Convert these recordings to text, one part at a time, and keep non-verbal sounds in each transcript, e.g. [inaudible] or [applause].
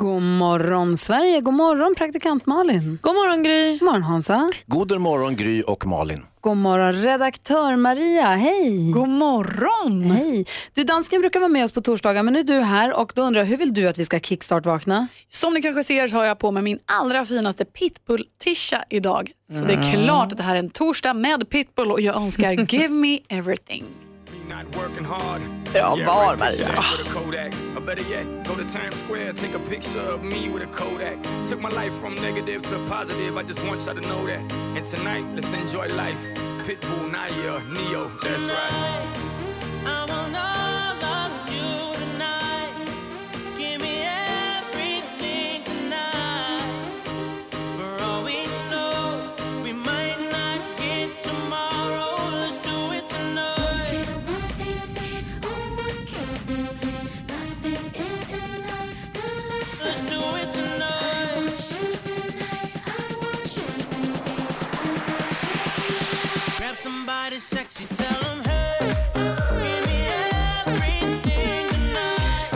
God morgon Sverige, god morgon praktikant Malin. God morgon Gry. God morgon Hansa. God morgon Gry och Malin. God morgon redaktör Maria, hej. God morgon. Hej. Du, dansken brukar vara med oss på torsdagar men nu är du här och då undrar jag hur vill du att vi ska kickstart-vakna? Som ni kanske ser så har jag på mig min allra finaste pitbull-tisha idag. Så det är klart att det här är en torsdag med pitbull och jag önskar [laughs] give me everything. Bra val, Maria. Or better yet, go to Times Square, take a picture of me with a Kodak. Took my life from negative to positive, I just want y'all to know that. And tonight, let's enjoy life. Pitbull, Naya, Neo, that's right.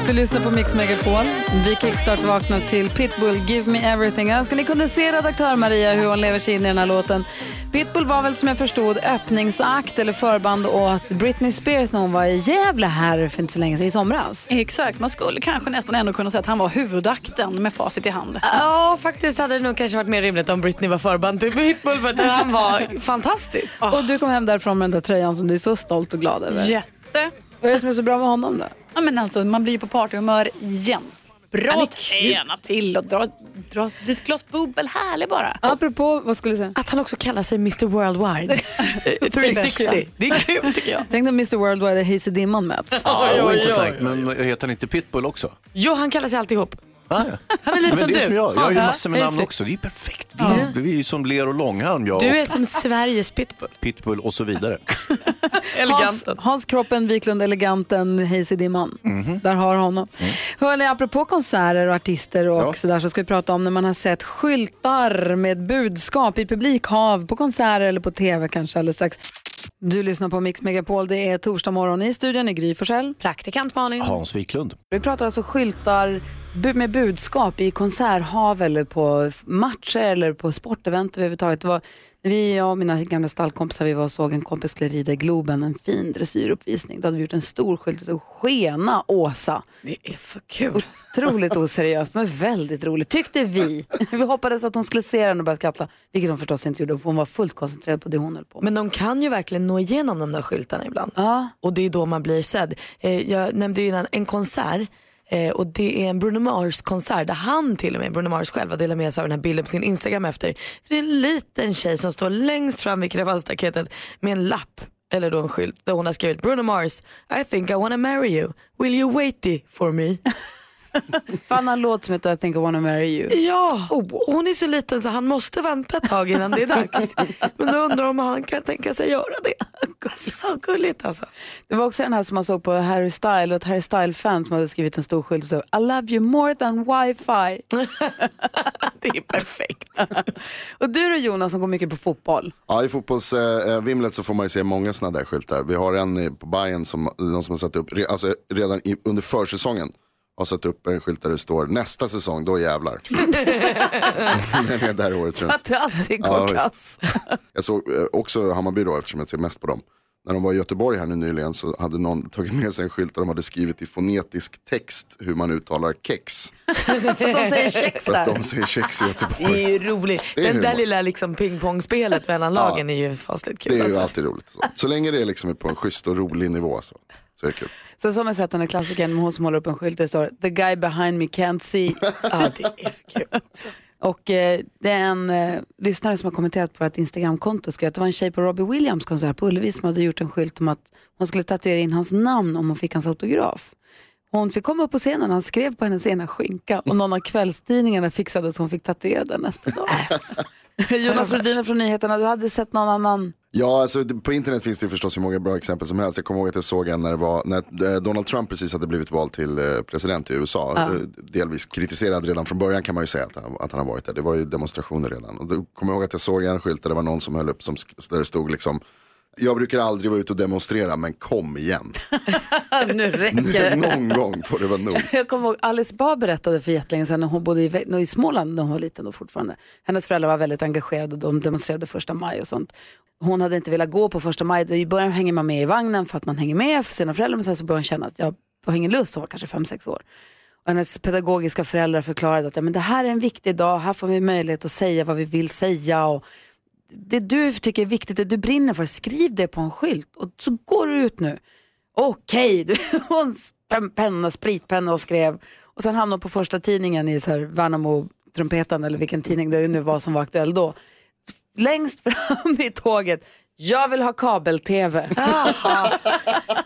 Du lyssnar på Mix Megapol. Vi kickstart vaknar till Pitbull, Give Me Everything. Jag önskar ni kunde se redaktör Maria hur hon lever sig in i den här låten. Pitbull var väl som jag förstod öppningsakt eller förband åt Britney Spears när hon var i Gävle här för inte så länge sedan i somras. Exakt, man skulle kanske nästan ändå kunna säga att han var huvudakten med facit i hand. Ja, faktiskt hade det nog kanske varit mer rimligt om Britney var förband till Pitbull för att han var fantastisk. [laughs] Och du kom hem därifrån med den där tröjan som du är så stolt och glad över. Jätte. Vad är det som är så bra med honom då? Ja, men alltså, man blir ju på partyhumör jämt. Bra träna till och dra, dra ett glas bubbel. Härlig bara. Apropå, vad skulle du säga? Att han också kallar sig Mr Worldwide. [laughs] 360. Det är kul tycker jag. Tänk när Mr Worldwide och Hayes i Dimman möts. Ja, intressant. Men heter han inte Pitbull också? Jo, han kallar sig alltihop. Ah, ja. Han är lite Men som det är du. som jag. Jag har ju Ja, massor med namn också. Det är perfekt. Vi, vi är ju som ler och långhalm, jag Du och är som Sveriges Pitbull. [laughs] Pitbull och så vidare. [laughs] Hans, Eleganten. Hans Kroppen, Wiklund, Eleganten, Hayes i Dimman. Där har honom. Hörrni, apropå konserter och artister och Ja. sådär så ska vi prata om när man har sett skyltar med budskap i publikhav på konserter eller på tv kanske alldeles strax. Du lyssnar på Mix Megapol. Det är torsdag morgon i studion i Gry Forssell. Praktikant Malin. Hans Wiklund. Vi pratar alltså skyltar med budskap i konserthav eller på matcher eller på sportevent överhuvudtaget. Det var, vi, jag och mina gamla stallkompisar, vi var och såg en kompis skulle rida i Globen, en fin dressyruppvisning. Då hade vi gjort en stor skylt och Skena Åsa. Det är för kul. Otroligt oseriöst men väldigt roligt tyckte vi. [laughs] Vi hoppades att hon skulle se den och börja skratta, vilket hon förstås inte gjorde för hon var fullt koncentrerad på det hon höll på med. Men de kan ju verkligen nå igenom de där skyltarna ibland. Ja. Och det är då man blir sedd. Eh, jag nämnde ju innan en konsert eh, och det är en Bruno Mars konsert där han till och med, Bruno Mars själv, har delat med sig av den här bilden på sin Instagram efter. Det är en liten tjej som står längst fram vid kravallstaketet med en lapp eller då en skylt där hon har skrivit Bruno Mars, I think I wanna marry you, will you waity for me? [laughs] Har en låt som heter I think I wanna marry you. Ja, och hon är så liten så han måste vänta ett tag innan det är dags. Men då undrar om han kan tänka sig göra det. Så gulligt alltså. Det var också den här som man såg på Harry Style och ett Harry Style-fan som hade skrivit en stor skylt och så I love you more than wifi. [laughs] Det är perfekt. och du då Jonas som går mycket på fotboll. Ja, i fotbollsvimlet så får man ju se många sådana där skyltar. Vi har en på Bayern som, någon som har satt upp, re- alltså redan i, under försäsongen, har satt upp en skylt där det står nästa säsong, då jävlar. [laughs] Den är där året runt. Att det alltid går Ja, kass. [laughs] Jag såg eh, också Hammarby då, eftersom jag ser mest på dem. När de var i Göteborg här nu nyligen så hade någon tagit med sig en skylt där de hade skrivit i fonetisk text hur man uttalar kex. [laughs] För att de säger kex För att där. de säger kex i Det Göteborg. är ju roligt. Det är Den där lilla liksom pingpongspelet mellan lagen är ju fasligt kul. Det är ju alltså. alltid roligt. Så, så länge det liksom är på en schysst och rolig nivå så, så är det kul. Sen så har man sett den här klassikern med hon som håller upp en skylt där det står The guy behind me can't see. [laughs] Ja, det är för kul också. Och eh, det är en eh, lyssnare som har kommenterat på ett Instagramkonto skrev att det var en tjej på Robbie Williams konsert på Ullevi som hade gjort en skylt om att hon skulle tatuera in hans namn om hon fick hans autograf. Hon fick komma upp på scenen, han skrev på hennes ena skinka och någon av kvällstidningarna fixade så hon fick tatuera den nästa dag. [laughs] [laughs] Jonas Rhodiner från nyheterna, du hade sett någon annan? Ja, alltså, på internet finns det förstås hur många bra exempel som helst. Jag kommer ihåg att jag såg en när, det var, när eh, Donald Trump precis hade blivit vald till eh, president i USA. Ja. Eh, Delvis kritiserad redan från början kan man ju säga att han, att han har varit där. Det var ju demonstrationer redan. Och då kommer jag ihåg att jag såg en skylt där det var någon som höll upp som, där det stod liksom jag brukar aldrig vara ute och demonstrera men kom igen. [laughs] nu räcker det. Någon gång får det vara nog. [laughs] Jag kommer ihåg Alice Bah berättade för jättelänge sedan när hon bodde i, i Småland när hon var liten då fortfarande. Hennes föräldrar var väldigt engagerade och de demonstrerade första maj och sånt. Hon hade inte velat gå på första maj. I början hänger man med i vagnen för att man hänger med för sina föräldrar men sen så började hon känna att jag har ingen lust. Hon var kanske fem sex år. Och hennes pedagogiska föräldrar förklarade att ja, men det här är en viktig dag, här får vi möjlighet att säga vad vi vill säga. Och det du tycker är viktigt, det du brinner för, skriv det på en skylt och så går du ut nu. Okej, [laughs] du hon spänn penna, spritpenna och skrev. Och sen hamnade hon på första tidningen i så här Värnamo Trumpeten eller vilken tidning det nu var som var aktuell då. Längst fram [laughs] i tåget, jag vill ha kabel-tv.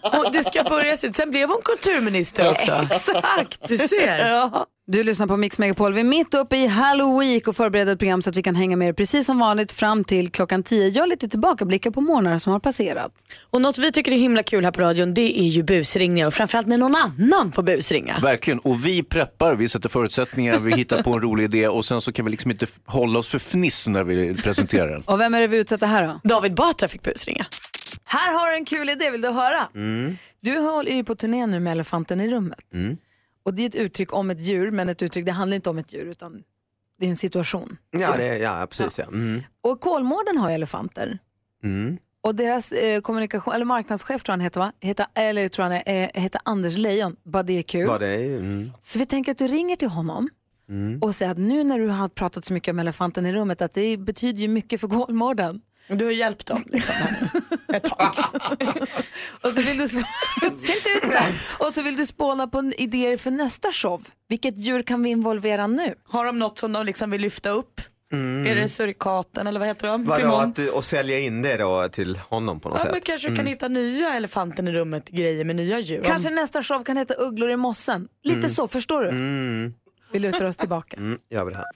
Och det ska börja sitt. Sen blev hon kulturminister också. [laughs] Exakt. Du ser. Ja. Du lyssnar på Mix Megapol. Vi är mitt uppe i Halloween och förbereder ett program så att vi kan hänga med er precis som vanligt fram till klockan 10. Gör lite tillbakablickar på månader som har passerat. Och något vi tycker är himla kul här på radion det är ju busringningar och framförallt när någon annan får busringa. Verkligen, och vi preppar, vi sätter förutsättningar, vi hittar på en rolig idé och sen så kan vi liksom inte hålla oss för fniss när vi presenterar den. [laughs] Och vem är det vi utsätter här då? David Batra fick busringa. Här har du en kul idé, vill du höra? Mm. Du håller ju på turné nu med elefanten i rummet. Mm. Och det är ett uttryck om ett djur, men ett uttryck, det handlar inte om ett djur utan det är en situation. Ja, det, ja precis ja. Mm. Och Kolmården har ju elefanter. Mm. Och deras eh, kommunikation, eller marknadschef tror han heter va? Heter, eller tror han är, eh, heter Anders Lejon. Bara det är kul. Vad det är mm. Så vi tänker att du ringer till honom Mm. och säger att nu när du har pratat så mycket om elefanten i rummet att det betyder ju mycket för Kolmården. Du har hjälpt dem liksom. [laughs] och så vill du. [laughs] Och så vill du spåna på idéer för nästa show. Vilket djur kan vi involvera nu? Har de något som de liksom vill lyfta upp? Mm. Är det surikaten eller vad heter de? Vadå, att, du- och sälja in det då till honom på något Ja, sätt? men kanske du kan Mm. hitta nya elefanten i rummet, grejer med nya djur. Kanske nästa show kan heta Ugglor i mossen. Lite Mm. så, förstår du? Mm. Vi lutar oss tillbaka. Mm, gör vi det här.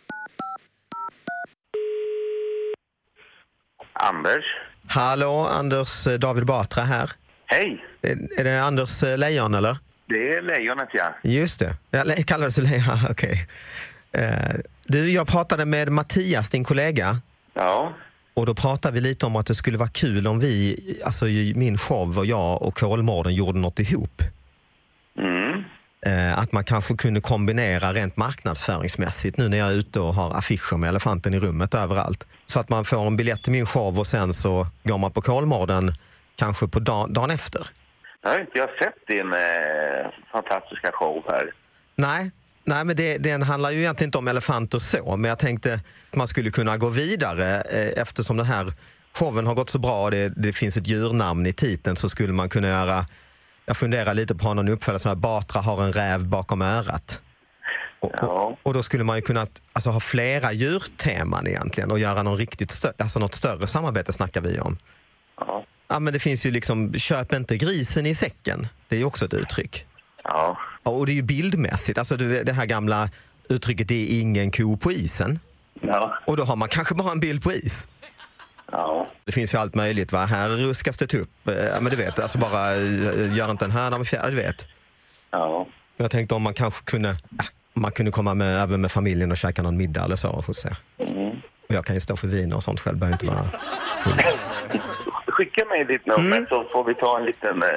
Anders. Hallå, Anders eh, David Batra här. Hej, Är, är det Anders eh, Lejon eller? det är lejonet ja. Just det, jag kallades Lejon, [laughs] okej. Eh, du, jag pratade med Mattias, din kollega. Ja. Och då pratade vi lite om att det skulle vara kul om vi, alltså min show och jag och Kolmården gjorde något ihop. Eh, att man kanske kunde kombinera rent marknadsföringsmässigt nu när jag är ute och har affischer med elefanten i rummet överallt. Så att man får en biljett till min show och sen så går man på Kolmården kanske på dag, dagen efter. Jag har inte jag sett din eh, fantastiska show här. Nej, nej men det, den handlar ju egentligen inte om elefanter så, men jag tänkte att man skulle kunna gå vidare eh, eftersom den här showen har gått så bra och det, det finns ett djurnamn i titeln så skulle man kunna göra, jag funderar lite på någon uppföljare som här, Batra har en räv bakom örat. Och, och, och då skulle man ju kunna alltså, ha flera djurteman egentligen och göra någon riktigt stö- alltså något större samarbete snackar vi om. Ja. Ja, men det finns ju liksom, köp inte grisen i säcken. Det är ju också ett uttryck. Ja. Och det är ju bildmässigt, alltså det här gamla uttrycket det är ingen ko på isen. Ja. Och då har man kanske bara en bild på is. Ja. Det finns ju allt möjligt. Va? Här ruskas det upp. Eh, Ja, men du vet, alltså bara eh, gör inte en höna med fjäder, du vet. Ja. Jag tänkte om man kanske kunde, äh, man kunde komma med, även med familjen och käka någon middag eller så hos er. Mm. Och jag kan ju stå för vin och sånt själv, behöver inte vara Skicka mig ditt nummer så får vi ta en liten, eh,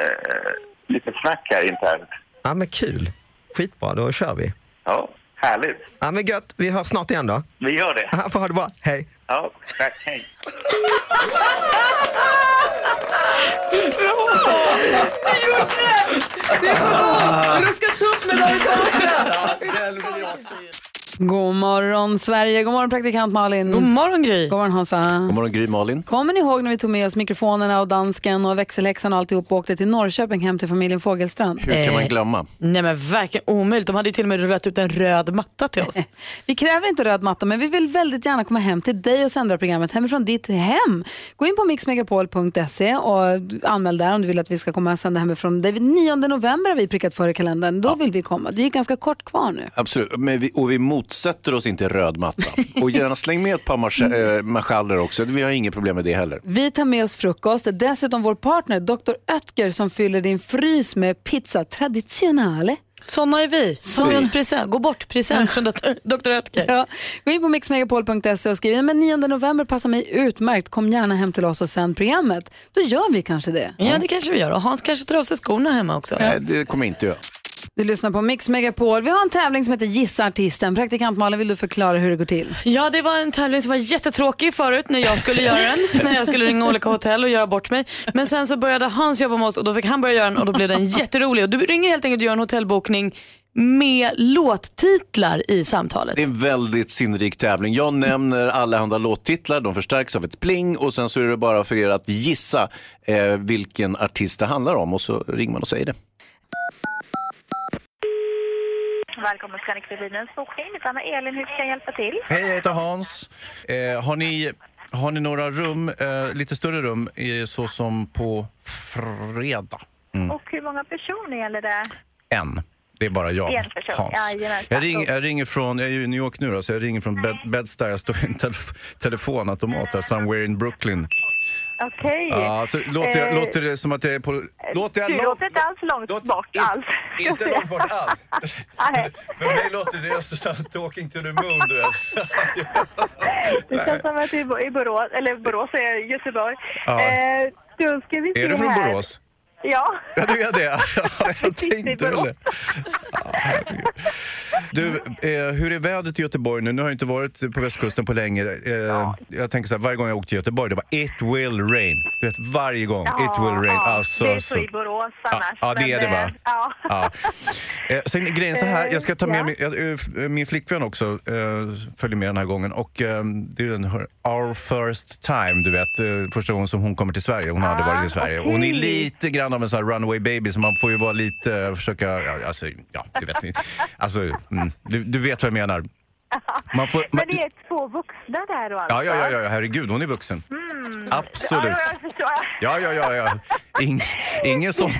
liten snack här internt. Ja men kul. Skitbra, då kör vi. Ja, härligt. Ja men gött, vi hörs snart igen då. Vi gör det. Ja, ha det bra, hej. Ja, tack. Hej. Du gjorde det! Det är för god! Ruska tupp med David Batra! God morgon Sverige, god morgon praktikant Malin. God morgon Gry. God morgon Hansa. God morgon Gry Malin. Kommer ni ihåg när vi tog med oss mikrofonerna och dansken och växelhäxan och alltihop och åkte till Norrköping hem till familjen Fogelstrand? Hur kan man glömma? Nej men verkligen omöjligt. De hade ju till och med rullat ut en röd matta till oss. [laughs] Vi kräver inte röd matta men vi vill väldigt gärna komma hem till dig och sända programmet hemifrån ditt hem. Gå in på mixmegapol.se och anmäl där om du vill att vi ska komma och sända hemifrån dig. 9 november har vi prickat för i kalendern. Då vill vi komma. Det är ganska kort kvar nu. Absolut, Men vi, och vi motsätter oss inte röd matta. Och gärna släng med ett par marsch- eh, marschaller också. Vi har inget problem med det heller. Vi tar med oss frukost. Dessutom vår partner Dr. Oetker som fyller din frys med pizza traditionale. Såna är vi. Present. Gå bort present från Dr. [laughs] Oetker. Ja. Gå in på mixmegapol.se och skriv men 9 november passar mig utmärkt. Kom gärna hem till oss och sänd programmet. Då gör vi kanske det. Ja det kanske vi gör och Hans kanske tar av sig skorna hemma också. Nej, det kommer jag inte göra. Du lyssnar på Mix Megapol. Vi har en tävling som heter Gissa artisten. Praktikant Malin, vill du förklara hur det går till? Ja, det var en tävling som var jättetråkig förut när jag skulle göra den. [laughs] när jag skulle ringa olika hotell och göra bort mig. Men sen så började Hans jobba med oss och då fick han börja göra den och då blev den [laughs] jätterolig. Och du ringer helt enkelt och gör en hotellbokning med låttitlar i samtalet. Det är en väldigt sinnrik tävling. Jag nämner allehanda låttitlar, de förstärks av ett pling och sen så är det bara för er att gissa eh, vilken artist det handlar om och så ringer man och säger det. Välkommen till Scandic Rubinens bokning. Mitt namn är Elin. Hur kan jag hjälpa till? Hej, jag heter Hans. Eh, har, ni, har ni några rum, eh, lite större rum, så som på fredag? Mm. Och hur många personer gäller det? En. Det är bara jag, En person. Hans. Jag, ring, jag ringer från, jag är ju i New York nu då, så jag ringer från Bed, Bed-Stuy. Jag står i en telef- telefonautomat där, somewhere in Brooklyn. Okej. Ja, så låter, jag, Eh, låter det som att det är på... Låter jag Du långt? låter inte alls långt bort alls. Inte långt bort alls. [laughs] Nej. [laughs] För mig låter det nästan som talking to the moon, du vet. [laughs] Det känns som att du är i Bo- i Borås, eller Borås är Göteborg. Ja. Eh, då ska vi se Är du från här. Borås? Ja. Ja, du är det? Ja, jag tänkte väl Borås. det. Ja, herregud. Du, eh, hur är vädret i Göteborg nu? Nu har jag inte varit på västkusten på länge. Eh, Jag tänker så här, varje gång jag åker till Göteborg, det var it will rain. Du vet, varje gång, it will rain. Ja, Alltså, det är så i Borås annars. Ja, det är det va? eh, Ja. Ja. Eh, sen grejen så här, jag ska ta med Ja. min, jag, eh, min flickvän också, eh, följer med den här gången. Och eh, det är den här Our first time, du vet. Eh, första gången som hon kommer till Sverige. Hon har aldrig varit i Sverige. Hon är lite grann av en sån här runaway baby, så man får ju vara lite, eh, försöka, ja, alltså, ja, du vet. [laughs] Alltså, mm, du, du vet vad jag menar. [laughs] Man får, Men det är två vuxna där då alltså? ja, ja, ja, ja, herregud, hon är vuxen. Mm. Absolut. Ja, jag förstår. Ja, ja, ja, ja. Ing, ingen [laughs] sånt.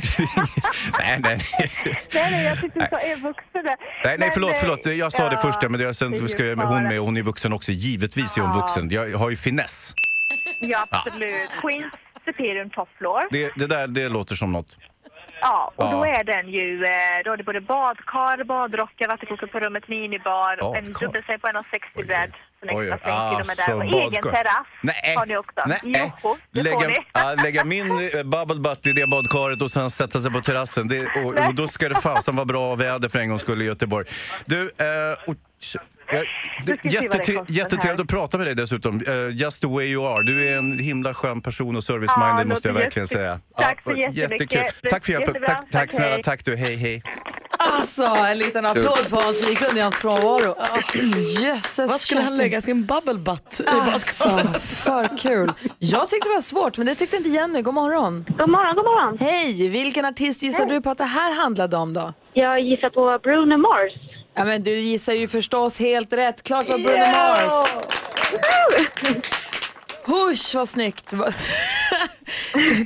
nej, [laughs] nej, nej. Nej, nej, jag tyckte du sa är vuxna där. Nej, nej Men, förlåt, eh, förlåt. Jag sa det ja, först, men det, sen det ska jag med hon med och hon är vuxen också. Givetvis är hon vuxen. Jag har ju finess. Ja, absolut. Queens Superior Top Floor. Det, det där det låter som något. Ja, och Ja. då är den ju, eh, då är det både badkar, badrockar, vattenkokare på rummet, minibar, Badkar? en dubbelsäng på 1,60 bädd, en Oj, alltså, där. Och egen terrass Nej, har ni också. nej. Jo, det får Lägga, ni. lägga min eh, bubble butt i det badkaret och sen sätta sig på terrassen. Det, och, och då ska det fasen vara bra väder för en gång skulle i Göteborg. Du, eh, och, Ja, jättetre- jättetrevligt att prata med dig dessutom. Eh, just the way you are. Du är en himla skön person och service-minded Ja, måste jag verkligen säga. Tack så och jättemycket. Jättekul. Tack för hjälpen. Tack, tack, Tack, snälla. hej. Tack du. Hej, hej. Alltså, en liten applåd för Hans Wiklund i hans frånvaro. [clears throat] Jösses Vad skulle han lägga sin bubble butt i Alltså, för kul. Jag tyckte det var svårt, men det tyckte inte Jenny. God morgon. God morgon, god morgon. Hej! Vilken artist gissar du på att det här handlade om då? Jag gissar på Bruno Mars. Ja, men du gissar ju förstås helt rätt. Klart var Bruno Mars. Husch, vad snyggt. [laughs]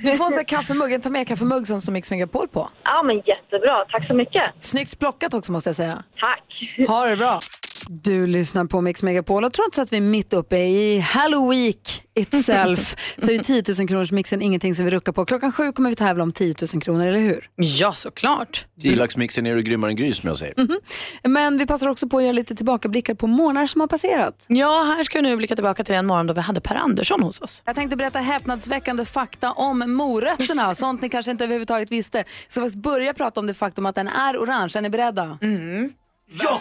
Du får en sån här kaffemugg. Ta med kaffemugg som står Mix Megapol på. Ja, men jättebra. Tack så mycket. Snyggt plockat också måste jag säga. Tack. Ha det bra. Du lyssnar på Mix Megapol och trots att vi är mitt uppe i Halloween itself [laughs] så är 10 000 kronors mixen ingenting som vi ruckar på. Klockan sju kommer vi tävla om 10 000 kronor, eller hur? Ja, såklart. Gilaxmixen är du grymmare än Gry som jag säger. Mhm. Men vi passar också på att göra lite tillbakablickar på månader som har passerat. Ja, här ska vi nu blicka tillbaka till den morgon då vi hade Per Andersson hos oss. Jag tänkte berätta häpnadsväckande fakta om morötterna, [laughs] sånt ni kanske inte överhuvudtaget visste. Så vi börja prata om det faktum att den är orange. Är ni beredda? Mm. Ja!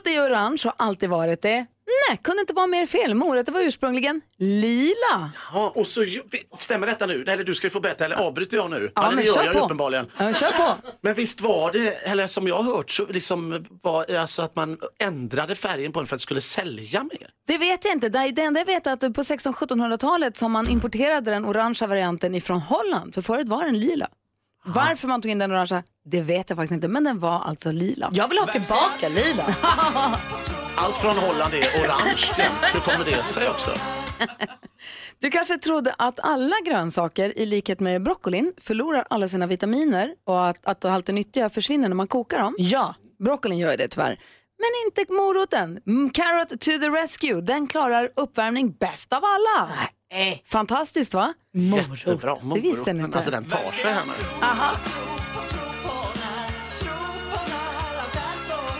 Morot är orange och har alltid varit det. Nej, kunde inte vara mer fel. Morötter var ursprungligen lila. Ja, och så stämmer detta nu? Eller du ska ju få berätta, eller avbryter jag nu? Ja, eller men det gör jag på. uppenbarligen. Ja, kör på. Men visst var det, eller som jag har hört, så liksom var alltså att man ändrade färgen på den för att det skulle sälja mer. Det vet jag inte. Det det enda jag vet är att på 1600-1700-talet som man importerade den orangea varianten ifrån Holland. För förut var den lila. Varför man tog in den orangea, det vet jag faktiskt inte. Men den var alltså lila. Jag vill ha tillbaka lila. [laughs] Allt från Holland är orange jämt. Hur kommer det sig också? Du kanske trodde att alla grönsaker, i likhet med broccolin, förlorar alla sina vitaminer och att, att allt det nyttiga försvinner när man kokar dem? Ja. Broccolin gör det tyvärr. Men inte moroten. Mm, Carrot to the rescue. Den klarar uppvärmning bäst av alla. Nej. Fantastiskt va? Jättebra. Det visste ni inte. Alltså den tar sig nu. Aha.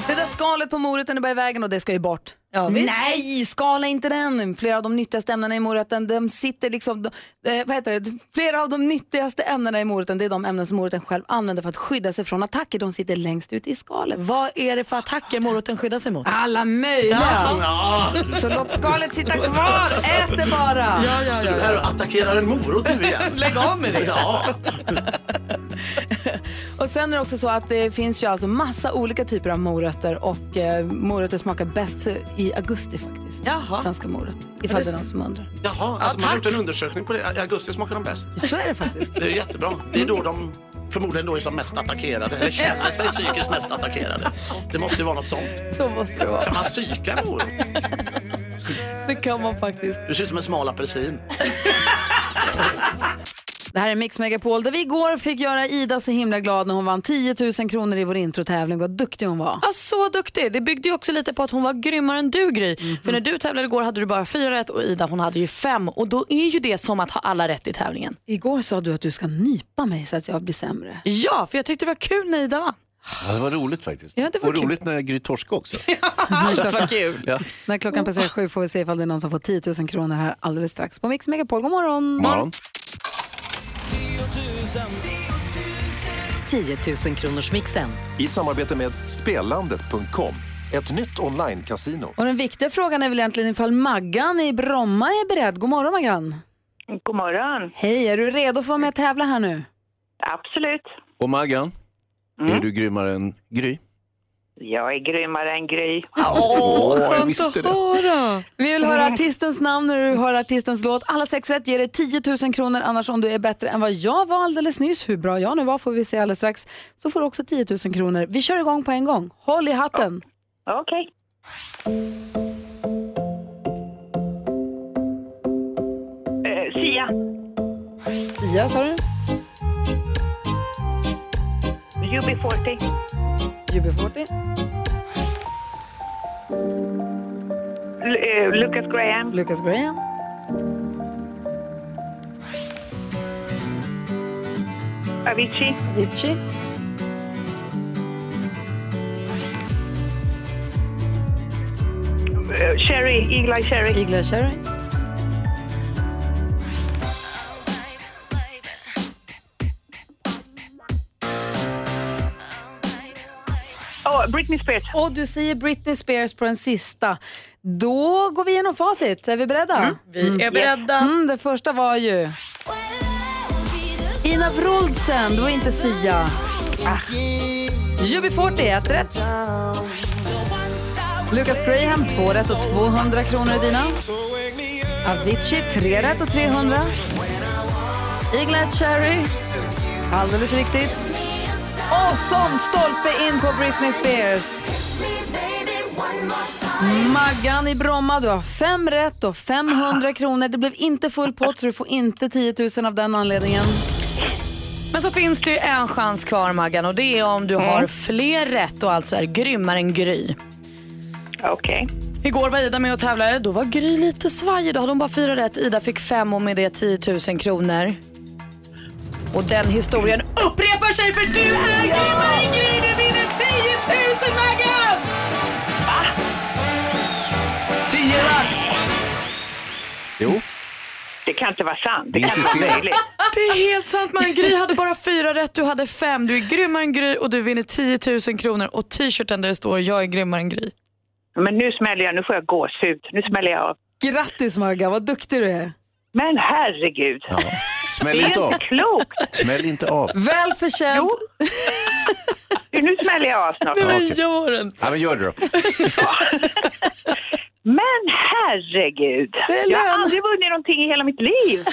Det där skalet på moroten är bara i vägen och det ska ju bort. Visst. Nej, skala inte den. Flera av de nyttigaste ämnena i moroten, de sitter liksom, eh, vad heter det? Flera av de nyttigaste ämnena i moroten, det är de ämnen som moroten själv använder för att skydda sig från attacker. De sitter längst ut i skalet. Vad är det för attacker moroten skyddar sig mot? Alla möjliga. Ja. Så låt skalet sitta [laughs] kvar, ät det bara. Står du här och attackerar en morot nu igen? [laughs] Lägg av med det. Ja. [laughs] Och sen är det också så att det finns ju alltså massa olika typer av morötter och eh, morötter smakar bäst i augusti faktiskt. Jaha. Svenska morötter, ifall det är någon som undrar. Jaha, alltså man har gjort en undersökning på det. I augusti smakar de bäst. Så är det faktiskt. Det är jättebra. Det är då de förmodligen då är som mest attackerade, eller känner sig psykiskt mest attackerade. Det måste ju vara något sånt. Så måste det vara. Kan man psyka en morot? Det kan man faktiskt. Du ser ut som en smal apelsin. Det här är Mix Megapol där vi igår fick göra Ida så himla glad när hon vann 10 000 kronor i vår introtävling. Vad duktig hon var. Ja, så duktig. Det byggde ju också lite på att hon var grymmare än du Gry. För när du tävlade igår hade du bara fyra rätt och Ida hon hade ju fem. Och då är ju det som att ha alla rätt i tävlingen. Igår sa du att du ska nypa mig så att jag blir sämre. Ja, för jag tyckte det var kul när Ida vann. Ja, det var roligt faktiskt. Ja, det var och kul. roligt när Gry torskade också. [laughs] Allt var kul. Ja. När klockan passerar sju får vi se ifall det är någon som får 10 000 kronor här alldeles strax på Mix Megapol. God morgon! Morgon. 10 000 kronors mixen. I samarbete med Spelandet.com, ett nytt online-casino. Och den viktiga frågan är väl egentligen ifall Maggan i Bromma är beredd. God morgon Maggan! God morgon. Hej, är du redo för att vara med och tävla här nu? Absolut. Och Maggan, Mm. är du grymmare än Gry? Jag är grymmare än Gry. Åh, jag visste det. höra! Vi vill höra artistens namn när du hör artistens låt. Alla sex rätt ger dig 10 000 kronor. Annars om du är bättre än vad jag var alldeles nyss, hur bra jag nu var får vi se alldeles strax, så får du också 10 000 kronor. Vi kör igång på en gång. Håll i hatten. Okej. Eh, Sia. Sia sa du? UB40. UB40. L- eh, Lucas Graham. Lucas Graham. Avicii. Avicii. Eh, Cherry. Eagle Eye Cherry. Eagle Britney Spears. Och du säger Britney Spears på den sista. Då går vi igenom facit. Är vi beredda? Vi är beredda. Mm, det första var ju Ina Wroldsen, det var inte Sia. UB40, ett rätt. Lucas Graham, två rätt och 200 kronor är dina. Avicii, tre rätt och 300. Eagle Eye Cherry, alldeles riktigt. Och som stolpe in på Britney Spears. Maggan i Bromma, du har fem rätt och 500 kronor. Det blev inte full pott så du får inte 10 000 av den anledningen. Men så finns det ju en chans kvar Maggan och det är om du har fler rätt och alltså är grymmare än Gry. Okej. Igår var Ida med och tävlade. Då var Gry lite svajig. Då hade hon bara fyra rätt. Ida fick fem och med det 10 000 kronor. Och den historien upprepar sig för du är grymmare än Gry. Du vinner 10 000 Maggan! 10 lax! Jo. Det kan inte vara sant. Det Det kan inte vara möjligt. Det är helt sant man. Gry hade bara fyra rätt, du hade fem. Du är grymmare än Gry och du vinner 10 000 kronor och t-shirten där det står jag är grymmare än Gry. Men nu smäller jag. Nu får jag gåshud. Nu smäller jag av. Grattis Maggan, vad duktig du är. Men herregud. Ja. Det Smäll är inte av. inte klokt. Smäll inte av. Väl förtjänt. Du, Nu smäller jag av snart. Ja, okej. Gör den. Ja, men gör det då. [laughs] Men herregud. är Jag har aldrig vunnit någonting i hela mitt liv.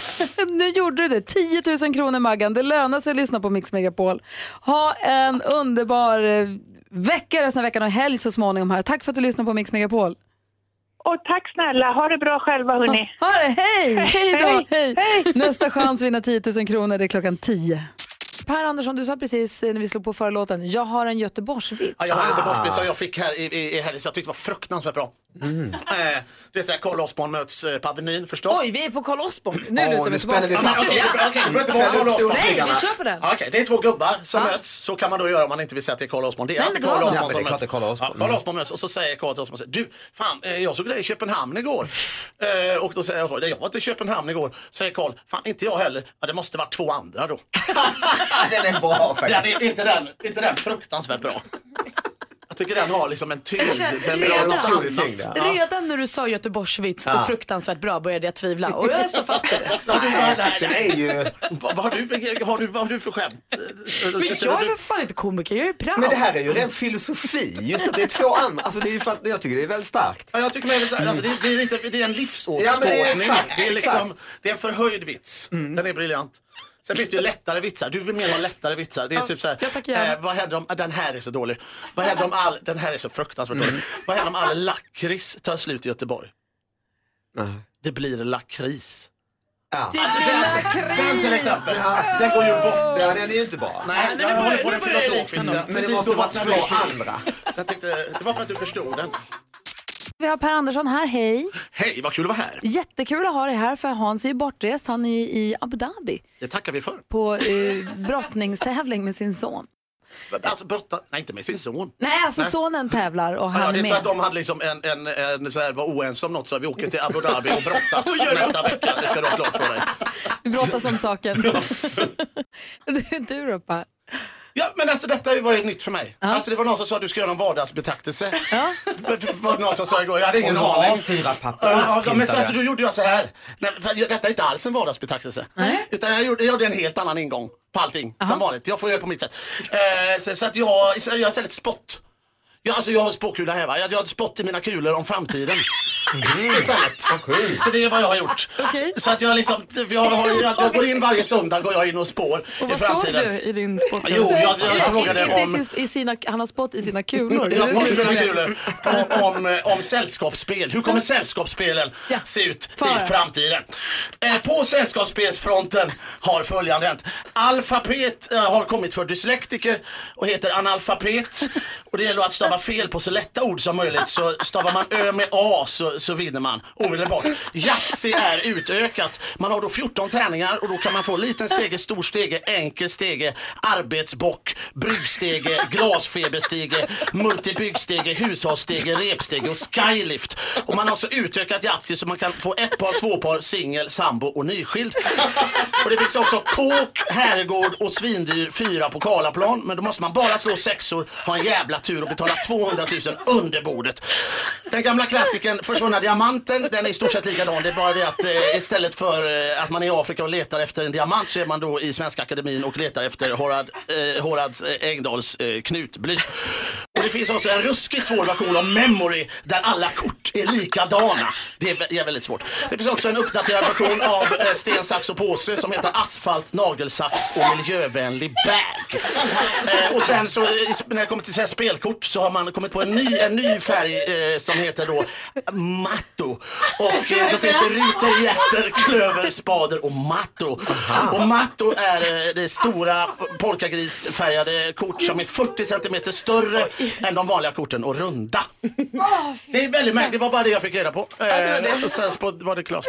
[laughs] Nu gjorde du det. 10 000 kronor Maggan. Det lönar sig att lyssna på Mix Megapol. Ha en underbar eh, vecka resten av veckan och helg så småningom här. Tack för att du lyssnade på Mix Megapol. Och tack snälla. Ha det bra själva hörni. Ha det, hej! Hej då! Hej. Hej. Nästa chans vinna 10 000 kronor, det är klockan 10. Per Andersson, du sa precis eh, när vi slog på förra låten, jag har en Göteborgsvits. Ja, jag har en Göteborgsbil som jag fick här i, i, i helgen så jag tyckte det var fruktansvärt bra. [laughs] Eh, det är så här Carl Osborn möts eh, på Avenyn förstås. Oj, vi är på Carl Osborn. Nu Åh, lutar nu vi spänner vi tillbaka. fast oss. Okej, okej, det behöver inte vara Carl Osborn. Nej, vi kör på den. Ja, Okej, det är två gubbar som Ja. möts. Så kan man då göra om man inte vill säga att det är Carl Osborn. Det är Nej, alltid men var Osborn som Ja, men det är möts. klart det är Carl Osborn. Ja, Mm. Osborn möts och så säger Carl till Osborn, du, fan, eh, jag såg dig i Köpenhamn igår. [laughs] Eh, och då säger jag, "Nej, jag var inte i Köpenhamn igår. Säger Carl, fan inte jag heller. Ja, det måste varit två andra då. [laughs] den är bra faktiskt. Den är inte den, inte den fruktansvärt bra. Jag tycker den har liksom en tyngd. Den. Ja. redan när du sa Göteborgsvits Ja. och fruktansvärt bra började jag tvivla och jag står fast vid det. [laughs] den är ju... Vad har du, har du, vad har du för skämt? Men jag är väl fan inte komiker, jag är proud. Men det här är ju ren filosofi, just att det är två andra, alltså det är ju fan, jag tycker det är väldigt starkt. Ja, jag tycker med det, alltså, det, det, är lite, det är en livsåskådning. Ja, det är exakt, det, är liksom. Mm. det är en förhöjd vits. Den är briljant. Sen finns det ju lättare vitsar. Du vill mer ha lättare vitsar. Det är typ så här, eh, vad händer om, den här är så dålig. Vad händer om all, den här är så fruktansvärt dålig. Vad händer om all lakrits tar slut i Göteborg? Det blir lakris. Ja. Det blir lakris! Den till exempel, den går ju bort. Ja, den är ju inte bra. Nej, men jag håller på den filosofiska. Men måste två andra. Den tyckte, det var för att du förstod den. Vi har Per Andersson här, hej. Hej, vad kul att vara här. Jättekul att ha dig här för Hans är ju bortrest. Han är i Abu Dhabi Det tackar vi för. på eh, brottningstävling med sin son. Alltså brotta, nej inte med sin son. Nej, alltså sonen tävlar och Ja, han det är är så att med. de hade liksom en, en, en så här, var oense om något så vi åker till Abu Dhabi och brottas [laughs] nästa vecka. Det ska du ha klart för dig. Vi brottas om saken. du, du då Per? Ja, men alltså detta var ju nytt för mig. Alltså det var någon som sa att du ska göra en vardagsbetraktelse. Ja. Det var någon som sa igår, jag hade ingen Och aning. A4-papper Ja, ja, men så att då gjorde jag så här. Nej, för detta är inte alls en vardagsbetraktelse. Utan jag gjorde, jag gjorde en helt annan ingång på allting. Som vanligt. Jag får göra på mitt sätt. Eh, så, så att jag, jag har istället spott. Ja, alltså jag har spåkula här va. Jag, jag har spott i mina kulor om framtiden. Istället. Så det är vad jag har gjort. Så att jag liksom, jag, har, jag, jag går in varje söndag går jag in och spår Och i vad såg framtiden. du i din spott? Jo, jag, jag frågade inte om... i sin, i sina, han har spott i sina kulor. Jag har inte mina kulor. Om, om, eh, om sällskapsspel. Hur kommer sällskapsspelen se ut För. i framtiden? Eh, på sällskapsspelsfronten har följande hänt. Alfabet eh, har kommit för dyslektiker och heter analfabet. Och det gäller att stava fel på så lätta ord som möjligt. Så stavar man Ö med A så, så vinner man omedelbart. Yatzy är utökat. Man har då 14 tärningar och då kan man få liten stege, stor stege, enkel stege, arbetsbock, bryggstege, glasfeberstege, multibyggstege, hushållsstege, repstege och skylift. Och man har också utökat Yatzy så man kan få ett par, två par, singel, sambo och nyskild. Och det finns också kåk, herrgård och svindyr fyra på Karlaplan. Men då måste man bara slå sexor, ha en jävla tur och betala 200 000 under bordet. Den gamla klassikern Försvunna diamanten, den är i stort sett likadan. Det är bara det att eh, istället för eh, att man är i Afrika och letar efter en diamant så är man då i Svenska Akademin och letar efter Horad, eh, Horads eh, Engdahls eh, knutblys. Och det finns också en ruskigt svår version av Memory där alla kort är likadana. Det är, det är väldigt svårt. Det finns också en uppdaterad version av eh, sten, sax och påse som heter Asfalt, nagelsax och miljövänlig bag. Eh, och sen så eh, när det kommer till så här spelkort så har man kommit på en ny, en ny färg eh, som heter då Matto. Och eh, då finns det ryter, hjärter, klöver, spader och Matto. Och Matto är eh, det stora polkagrisfärgade kort som är 40 centimeter större än de vanliga korten och runda. Det är väldigt märkligt, det var bara det jag fick reda på. Eh, och sen var det klart.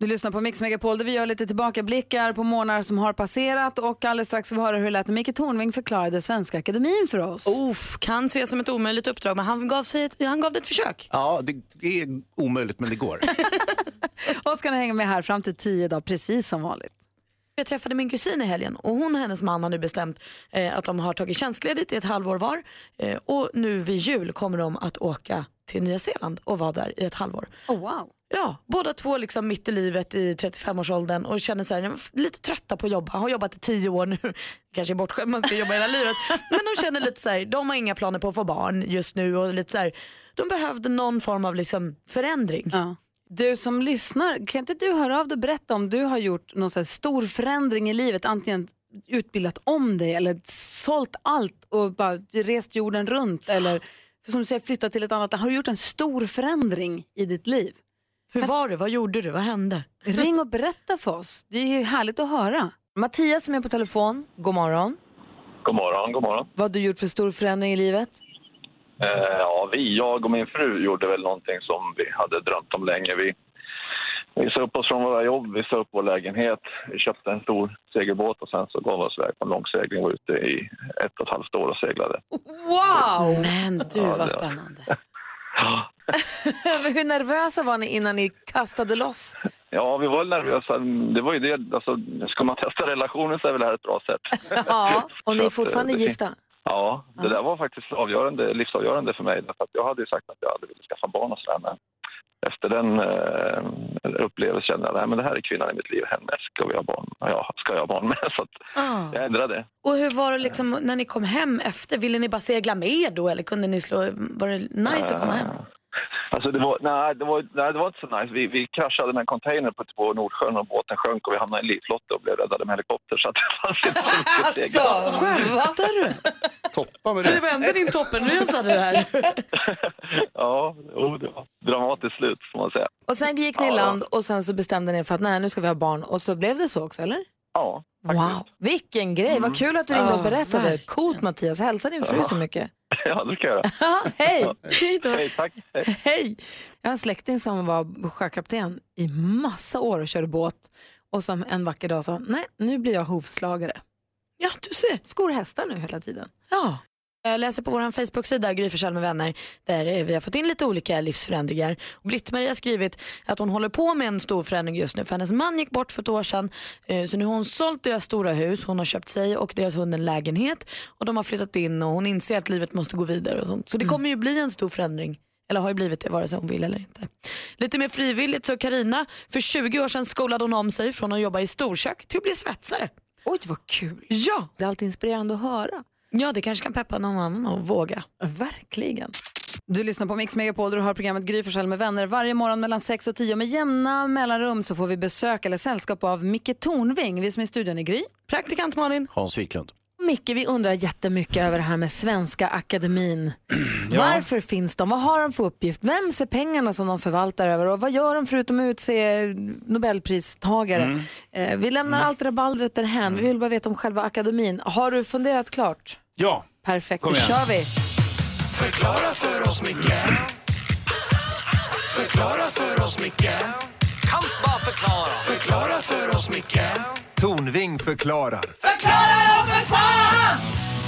Du lyssnar på Mix Megapol där vi gör lite tillbakablickar på månader som har passerat och alldeles strax får vi höra hur det lät när Micke Tornving förklarade Svenska Akademin för oss. Uff, kan ses som ett omöjligt uppdrag men han gav, sig ett, han gav det ett försök. Ja, det är omöjligt men det går. [laughs] Och ska ni hänga med här fram till tio dagar precis som vanligt. Jag träffade min kusin i helgen och hon och hennes man har nu bestämt eh, att de har tagit tjänstledigt i ett halvår var eh, och nu vid jul kommer de att åka till Nya Zeeland och vara där i ett halvår. Oh, wow. Ja, båda två liksom mitt i livet i 35-årsåldern och känner är lite trötta på att jobba. Har jobbat i tio år nu, [laughs] kanske är bortskämd, man ska jobba hela livet. [laughs] Men de känner lite så här, de har inga planer på att få barn just nu och lite så här, de behövde någon form av liksom förändring. Ja. Du som lyssnar, kan inte du höra av dig och berätta om du har gjort någon så stor förändring i livet, antingen utbildat om dig eller sålt allt och bara rest jorden runt eller som du säger, flyttat till ett annat. Har du gjort en stor förändring i ditt liv? Hur var det? Vad gjorde du? Vad hände? Ring och berätta för oss. Det är ju härligt att höra. Mattias som är på telefon, god morgon. God morgon, god morgon. Vad har du gjort för stor förändring i livet? Eh, ja, vi, jag och min fru gjorde väl någonting som vi hade drömt om länge. Vi, vi sa upp oss från våra jobb, vi sa upp vår lägenhet, vi köpte en stor segelbåt och sen så gav vi oss iväg på en långsegling och var ute i ett och ett halvt år och seglade. Wow! Men du, Ja, vad spännande. [laughs] [laughs] Hur nervösa var ni innan ni kastade loss? Ja, vi var nervösa. Det var ju det, alltså, ska man testa relationen så är väl det här ett bra sätt. [laughs] Ja, och ni är fortfarande eh, gifta? Ja, det där var faktiskt avgörande, livsavgörande för mig. Därför att jag hade ju sagt att jag hade velat skaffa barn och sådär. Men efter den eh, upplevelsen kände jag att det här är kvinnan i mitt liv. Henne ska vi ha barn. Ja, ska jag ha barn med. [laughs] Så Ah. jag ändrade. Och hur var det liksom när ni kom hem efter? Ville ni bara segla med då eller kunde ni slå, var det nice att komma hem? Alltså det var, nej, det var, nej, det var inte så nice. Vi, vi kraschade med en container på, på Nordsjön och båten sjönk och vi hamnade i en livflotte och blev räddade med helikopter. Så att det fanns inte så mycket Så, segel. skämtar du? Toppa med Det var ändå din toppenresa det här. [laughs] Ja, jo, det var dramatiskt slut får man säga. Och sen gick ni i Ja. land och sen så bestämde ni för att nej, nu ska vi ha barn. Och så blev det så också, eller? Ja, Wow, vilken grej. Vad kul att du ringde och berättade. Coolt Mattias. Hälsa din fru Ja. så mycket. [laughs] ja det kan jag göra. Ja, hej! Hej, tack. Hej. Hej! Jag har en släkting som var sjökapten i massa år och körde båt. Och som en vacker dag sa, nej nu blir jag hovslagare. Ja, du ser. Skor hästar nu hela tiden. Ja. Jag läser på vår Facebook-sida Gry med vänner där eh, vi har fått in lite olika livsförändringar. Britt-Marie har skrivit att hon håller på med en stor förändring just nu för hennes man gick bort för ett år sedan eh, så nu har hon sålt deras stora hus, hon har köpt sig och deras hund en lägenhet och de har flyttat in och hon inser att livet måste gå vidare och sånt. Så det kommer ju bli en stor förändring. Eller har ju blivit det vare sig hon vill eller inte. Lite mer frivilligt så Karina för 20 år sedan skolade hon om sig från att jobba i storkök till att bli svetsare. Oj vad kul. Ja. Det är alltid inspirerande att höra. Ja, det kanske kan peppa någon annan att våga. Verkligen. Du lyssnar på Mix Megapol och har programmet Gry Forssell med vänner. Varje morgon mellan 6 och 10 med jämna mellanrum så får vi besök eller sällskap av Micke Tornving. Vi som är i studion är Gry. Praktikant Malin. Hans Wiklund. Micke, vi undrar jättemycket över det här med Svenska Akademin. [clears throat] Varför finns de? Vad har de för uppgift? Vem ser pengarna som de förvaltar över? Och vad gör de förutom att utse Nobelpristagare? Mm. Eh, vi lämnar allt rabaldret därhän. Vi vill bara veta om själva akademin. Har du funderat klart? Ja. Perfekt, Kom då igen. kör vi. Förklara för oss, Micke Förklara för oss, Micke Kan bara förklara Förklara för oss, Micke Tornving förklarar. Förklara då för fan!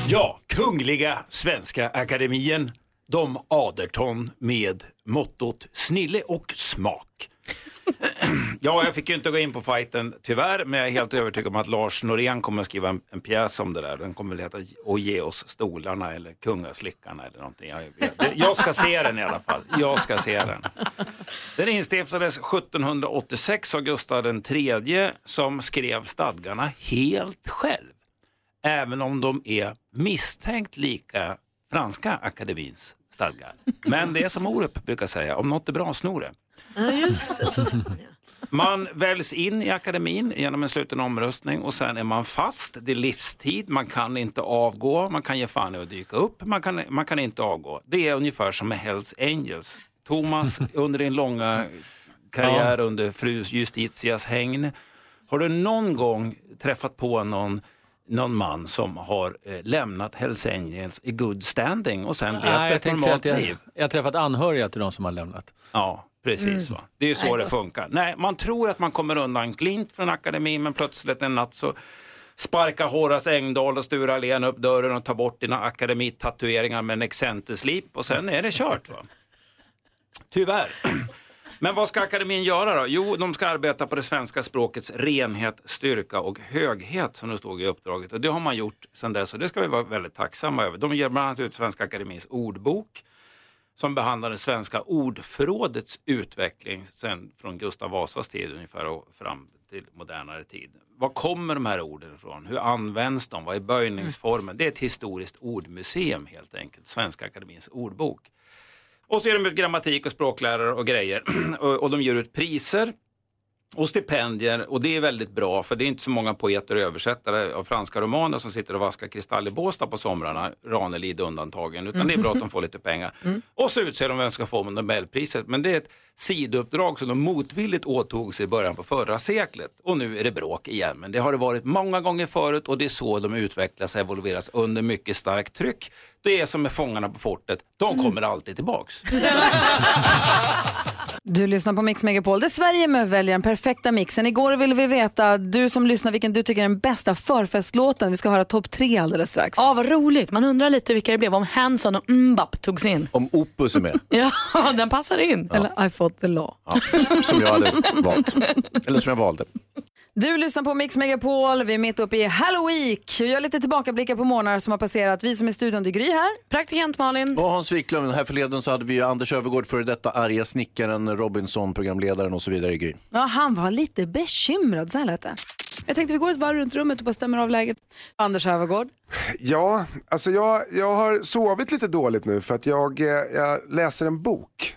Ja, Kungliga Svenska Akademien, de Aderton med mottot snille och smak. [clears throat] Ja, jag fick ju inte gå in på fighten tyvärr, men jag är helt övertygad om att Lars Norén kommer att skriva en, en pjäs om det där. Den kommer väl heta Och ge oss stolarna eller Kungaslickarna eller någonting. Jag, jag, jag ska se den i alla fall. Jag ska se den. Den instiftades 1786 av Gustav III som skrev stadgarna helt själv. Även om de är misstänkt lika Franska akademins stadgar. Men det är som Orup brukar säga, om något är bra, snor det. Ja, just det. Så sa man ja. Man väljs in i akademin genom en sluten omröstning och sen är man fast. Det är livstid, man kan inte avgå, man kan ge fan i att dyka upp, man kan, man kan inte avgå. Det är ungefär som med Hells Angels. Thomas, [laughs] under din långa karriär under fru Justitias hägn, har du någon gång träffat på någon någon man som har eh, lämnat Hells Angels i good standing och sen levt jag ett normalt att jag, liv. jag har träffat anhöriga till de som har lämnat. Ja, precis. Mm. Va? Det är ju så Nej, det då- funkar. Nej, man tror att man kommer undan glint från akademin men plötsligt en natt så sparkar Horace Engdahl och Sture Allén upp dörren och tar bort dina akademitatueringar med en excenterslip och sen är det kört. Va? Tyvärr. Men vad ska akademin göra då? Jo, de ska arbeta på det svenska språkets renhet, styrka och höghet som det stod i uppdraget. Och det har man gjort sedan dess och det ska vi vara väldigt tacksamma över. De ger bland annat ut Svenska Akademins ordbok som behandlar det svenska ordförrådets utveckling sen från Gustav Vasas tid ungefär och fram till modernare tid. Var kommer de här orden ifrån? Hur används de? Vad är böjningsformen? Det är ett historiskt ordmuseum helt enkelt, Svenska Akademins ordbok. Och så är de ut grammatik och språklärare och grejer. [clears throat] och, och de ger ut priser. Och stipendier, och det är väldigt bra för det är inte så många poeter och översättare av franska romaner som sitter och vaskar kristall i Båstad på somrarna, Ranelid undantagen, utan det är bra att de får lite pengar. Och så utser de vem som ska få Nobelpriset, men det är ett sidouppdrag som de motvilligt åtog sig i början på förra seklet. Och nu är det bråk igen, men det har det varit många gånger förut och det är så de utvecklas och evolveras under mycket starkt tryck. Det är som med Fångarna på fortet, de kommer alltid tillbaks. [laughs] Du lyssnar på Mix Megapol. Det är Sverige med väljer den perfekta mixen. Igår ville vi veta, du som lyssnar, vilken du tycker är den bästa förfestlåten. Vi ska höra topp tre alldeles strax. Ja, vad roligt. Man undrar lite vilka det blev. Om Hanson och Mbap togs in. Om Opus är med. [laughs] Ja, den passar in. Eller I fought the law. Ja, som jag hade valt. Eller som jag valde. Du lyssnar på Mix Megapol. Vi är mitt uppe i Halloween. Jag gör lite tillbakablickar på månader som har passerat. Vi som är i studion, det är Gry här. Praktikant Malin. Och Hans Wiklund, här förleden så hade vi Anders Övergård, före detta arga snickaren, Robinson, programledaren och så vidare i Gryn. Ja, han var lite bekymrad, så här lät det. Jag tänkte vi går ett varv runt rummet och bara stämmer av läget. Anders Övergård. Ja, alltså jag, jag har sovit lite dåligt nu för att jag, eh, jag läser en bok.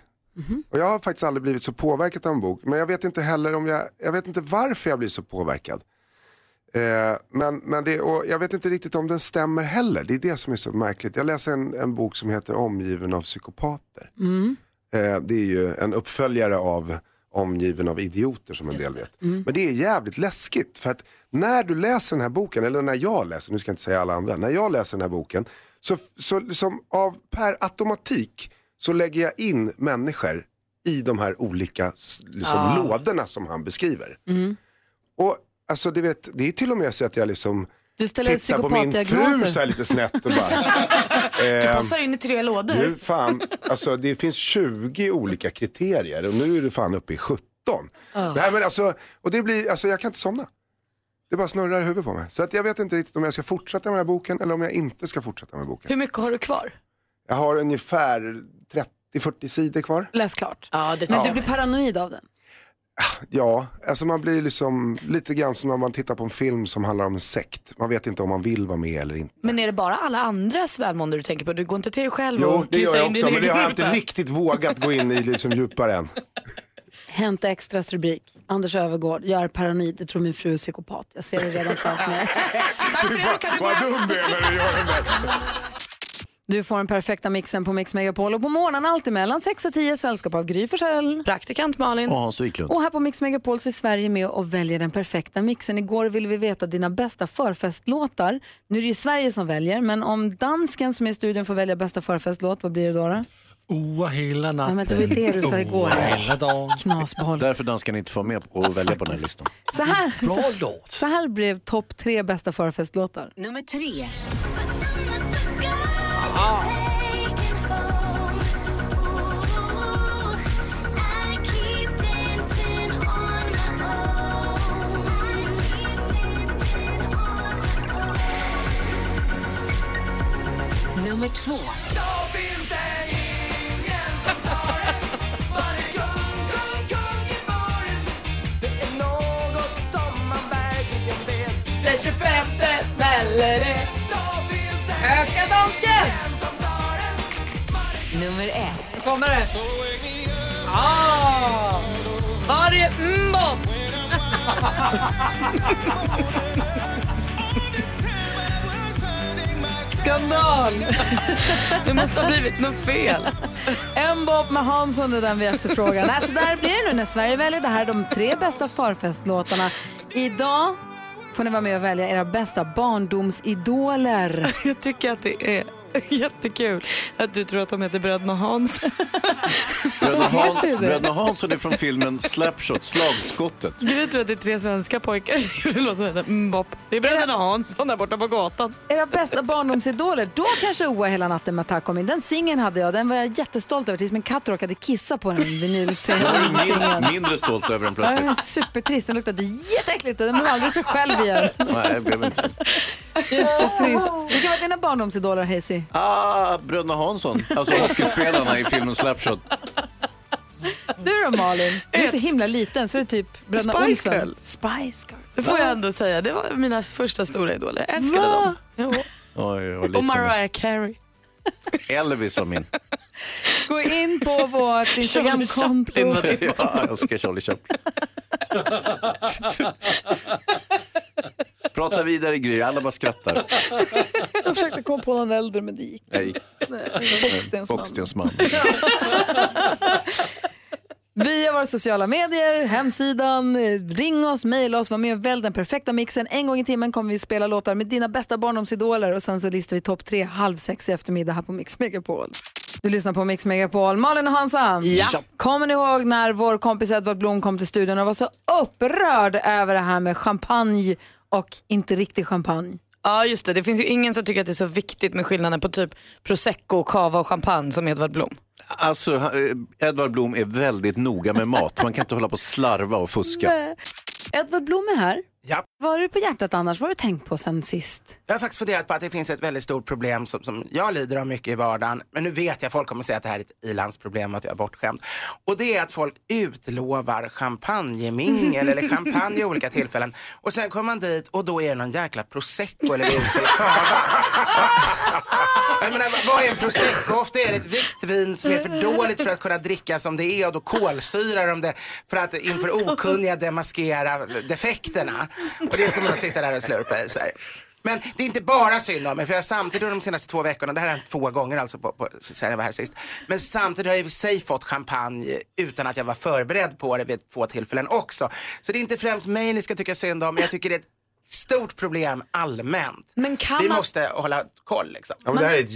Och jag har faktiskt aldrig blivit så påverkad av en bok. Men jag vet inte heller om jag, jag vet inte varför jag blir så påverkad. Eh, men men det, och jag vet inte riktigt om den stämmer heller. Det är det som är så märkligt. Jag läser en, en bok som heter Omgiven av psykopater. Mm. Eh, det är ju en uppföljare av Omgiven av idioter som en del vet. Mm. Men det är jävligt läskigt för att när du läser den här boken, eller när jag läser, nu ska jag inte säga alla andra, när jag läser den här boken så, så som av per automatik så lägger jag in människor i de här olika liksom, Ah. lådorna som han beskriver. Mm. Och alltså, du vet, det är till och med så att jag liksom Du ställer tittar på min fru så här lite snätt och bara. [laughs] Du ehm, passar in i tre lådor. du, fan, alltså, det finns 20 olika kriterier och nu är du fan uppe i 17. Ja. Nej, men alltså, och det blir, alltså, jag kan inte somna. Det bara snurrar i huvudet på mig. Så att jag vet inte riktigt om jag ska fortsätta med den här boken eller om jag inte ska fortsätta med boken. Hur mycket har du kvar? Jag har ungefär 30-40 sidor kvar. Läs klart. Ja, det Men du blir paranoid av den. Ja, alltså man blir liksom lite grann som när man tittar på en film som handlar om en sekt. Man vet inte om man vill vara med eller inte. Men är det bara alla andras välmående du tänker på? Du går inte till dig själv Jo, och det gör kissar jag in också, din men har jag egen inte riktigt vågat gå in i liksom djupare än. Hänt Extras rubrik. Anders Övergård, jag är paranoid. Jag tror min fru är psykopat. Jag ser det redan framför mig. [laughs] Vad dum du är när du gör den där. Du får den perfekta mixen på Mix Megapol och på morgonen alltid mellan 6 och 10 sällskap av Gry Forssell. Praktikant Malin. Och Hans Wiklund. Och här på Mix Megapol så är Sverige med och väljer den perfekta mixen. Igår ville vi veta dina bästa förfestlåtar. Nu är det ju Sverige som väljer, men om dansken som är i studion får välja bästa förfestlåt, vad blir det då? då? Oa hela natten. Ja, men det var ju det du sa igår. Oa hela dagen. Knasboll. Därför danskarna inte får med att välja på den här listan. Så här, så, så här blev topp tre bästa förfestlåtar. Nummer tre. Nummer Ah! Var är mbop? Skandal! Det måste ha blivit något fel. Mbop med Hansson är den vi efterfrågar. Nej, så där blir det nu när Sverige väljer det här de tre bästa förfestlåtarna. Idag får ni vara med och välja era bästa barndomsidoler. Jag tycker att det är [laughs] jättekul att du tror att de heter Bröderna Hans. [laughs] Bröderna, Han, det? Bröderna Hansson är från filmen Slapshot, Slagskottet. Gry tror att det är tre svenska pojkar som gjorde en låt som heter Mbop. Det är Bröderna Hansson där borta på gatan. Era bästa barndomsidoler, då kanske Oa hela natten med attack kom in. Den singeln hade jag, den var jag jättestolt över tills min katt råkade kissa på den Jag vinylsingeln. min, mindre stolt över den Ja, den var plötsligt. supertrist, den luktade jätteäckligt och den blev aldrig sig själv igen. Nej, jag blev inte. Jättetrist. Vilka var dina barndomsidoler, Hazy? Ah, Bröderna Hansson, alltså hockeyspelarna i filmen Slapshot. Du då Malin? Du är så himla liten så är typ Bröderna Spice Olsen. Girl. Spice Girl. Det får jag ändå säga. Det var mina första stora idoler. Jag älskade Va? dem. Jo. Oj, Och. Mariah Carey. Elvis var min. Gå in på vårt Instagramkonto. Chaplin var din. Ja, jag älskar Charlie Chaplin. [laughs] Prata vidare Gry, alla bara skrattar. [laughs] Jag försökte komma på någon äldre men det gick Nej. Bockstensman. Bockstensman. [laughs] Via våra sociala medier, hemsidan, eh, ring oss, mejla oss, var med och välj den perfekta mixen. En gång i timmen kommer vi spela låtar med dina bästa barndomsidoler och sen så listar vi topp tre halv sex i eftermiddag här på Mix Megapol. Du lyssnar på Mix Megapol. Malin och Hansa, Ja. kommer ni ihåg när vår kompis Edvard Blom kom till studion och var så upprörd över det här med champagne och inte riktig champagne? Ja just det, det finns ju ingen som tycker att det är så viktigt med skillnaden på typ prosecco, cava och champagne som Edvard Blom. Alltså, eh, Edvard Blom är väldigt noga med mat. Man kan inte hålla på och slarva och fuska. Nej. Edvard Blom är här. Ja. Vad har du på hjärtat annars? Vad har du tänkt på sen sist? Jag har faktiskt funderat på att det finns ett väldigt stort problem som, som jag lider av mycket i vardagen. Men nu vet jag folk kommer säga att det här är ett ilandsproblem och att jag är bortskämd. Och det är att folk utlovar champagnemingel eller champagne i olika tillfällen. Och sen kommer man dit och då är det någon jäkla prosecco eller eller cava. Jag menar, vad är en prosecco? Ofta är det ett vitt vin som är för dåligt för att kunna dricka som det är och då kolsyrar de det för att inför okunniga demaskera defekterna. Och det ska man sitta där och slurpa i sig. Men det är inte bara synd om mig, för jag har samtidigt under de senaste två veckorna, det här har hänt två gånger alltså på, på, sen jag var här sist, men samtidigt har jag i sig fått champagne utan att jag var förberedd på det vid två tillfällen också. Så det är inte främst mig ni ska tycka synd om, men jag tycker det är ett stort problem allmänt. Men kan Vi man- måste hålla koll liksom. Ja, men det här är ett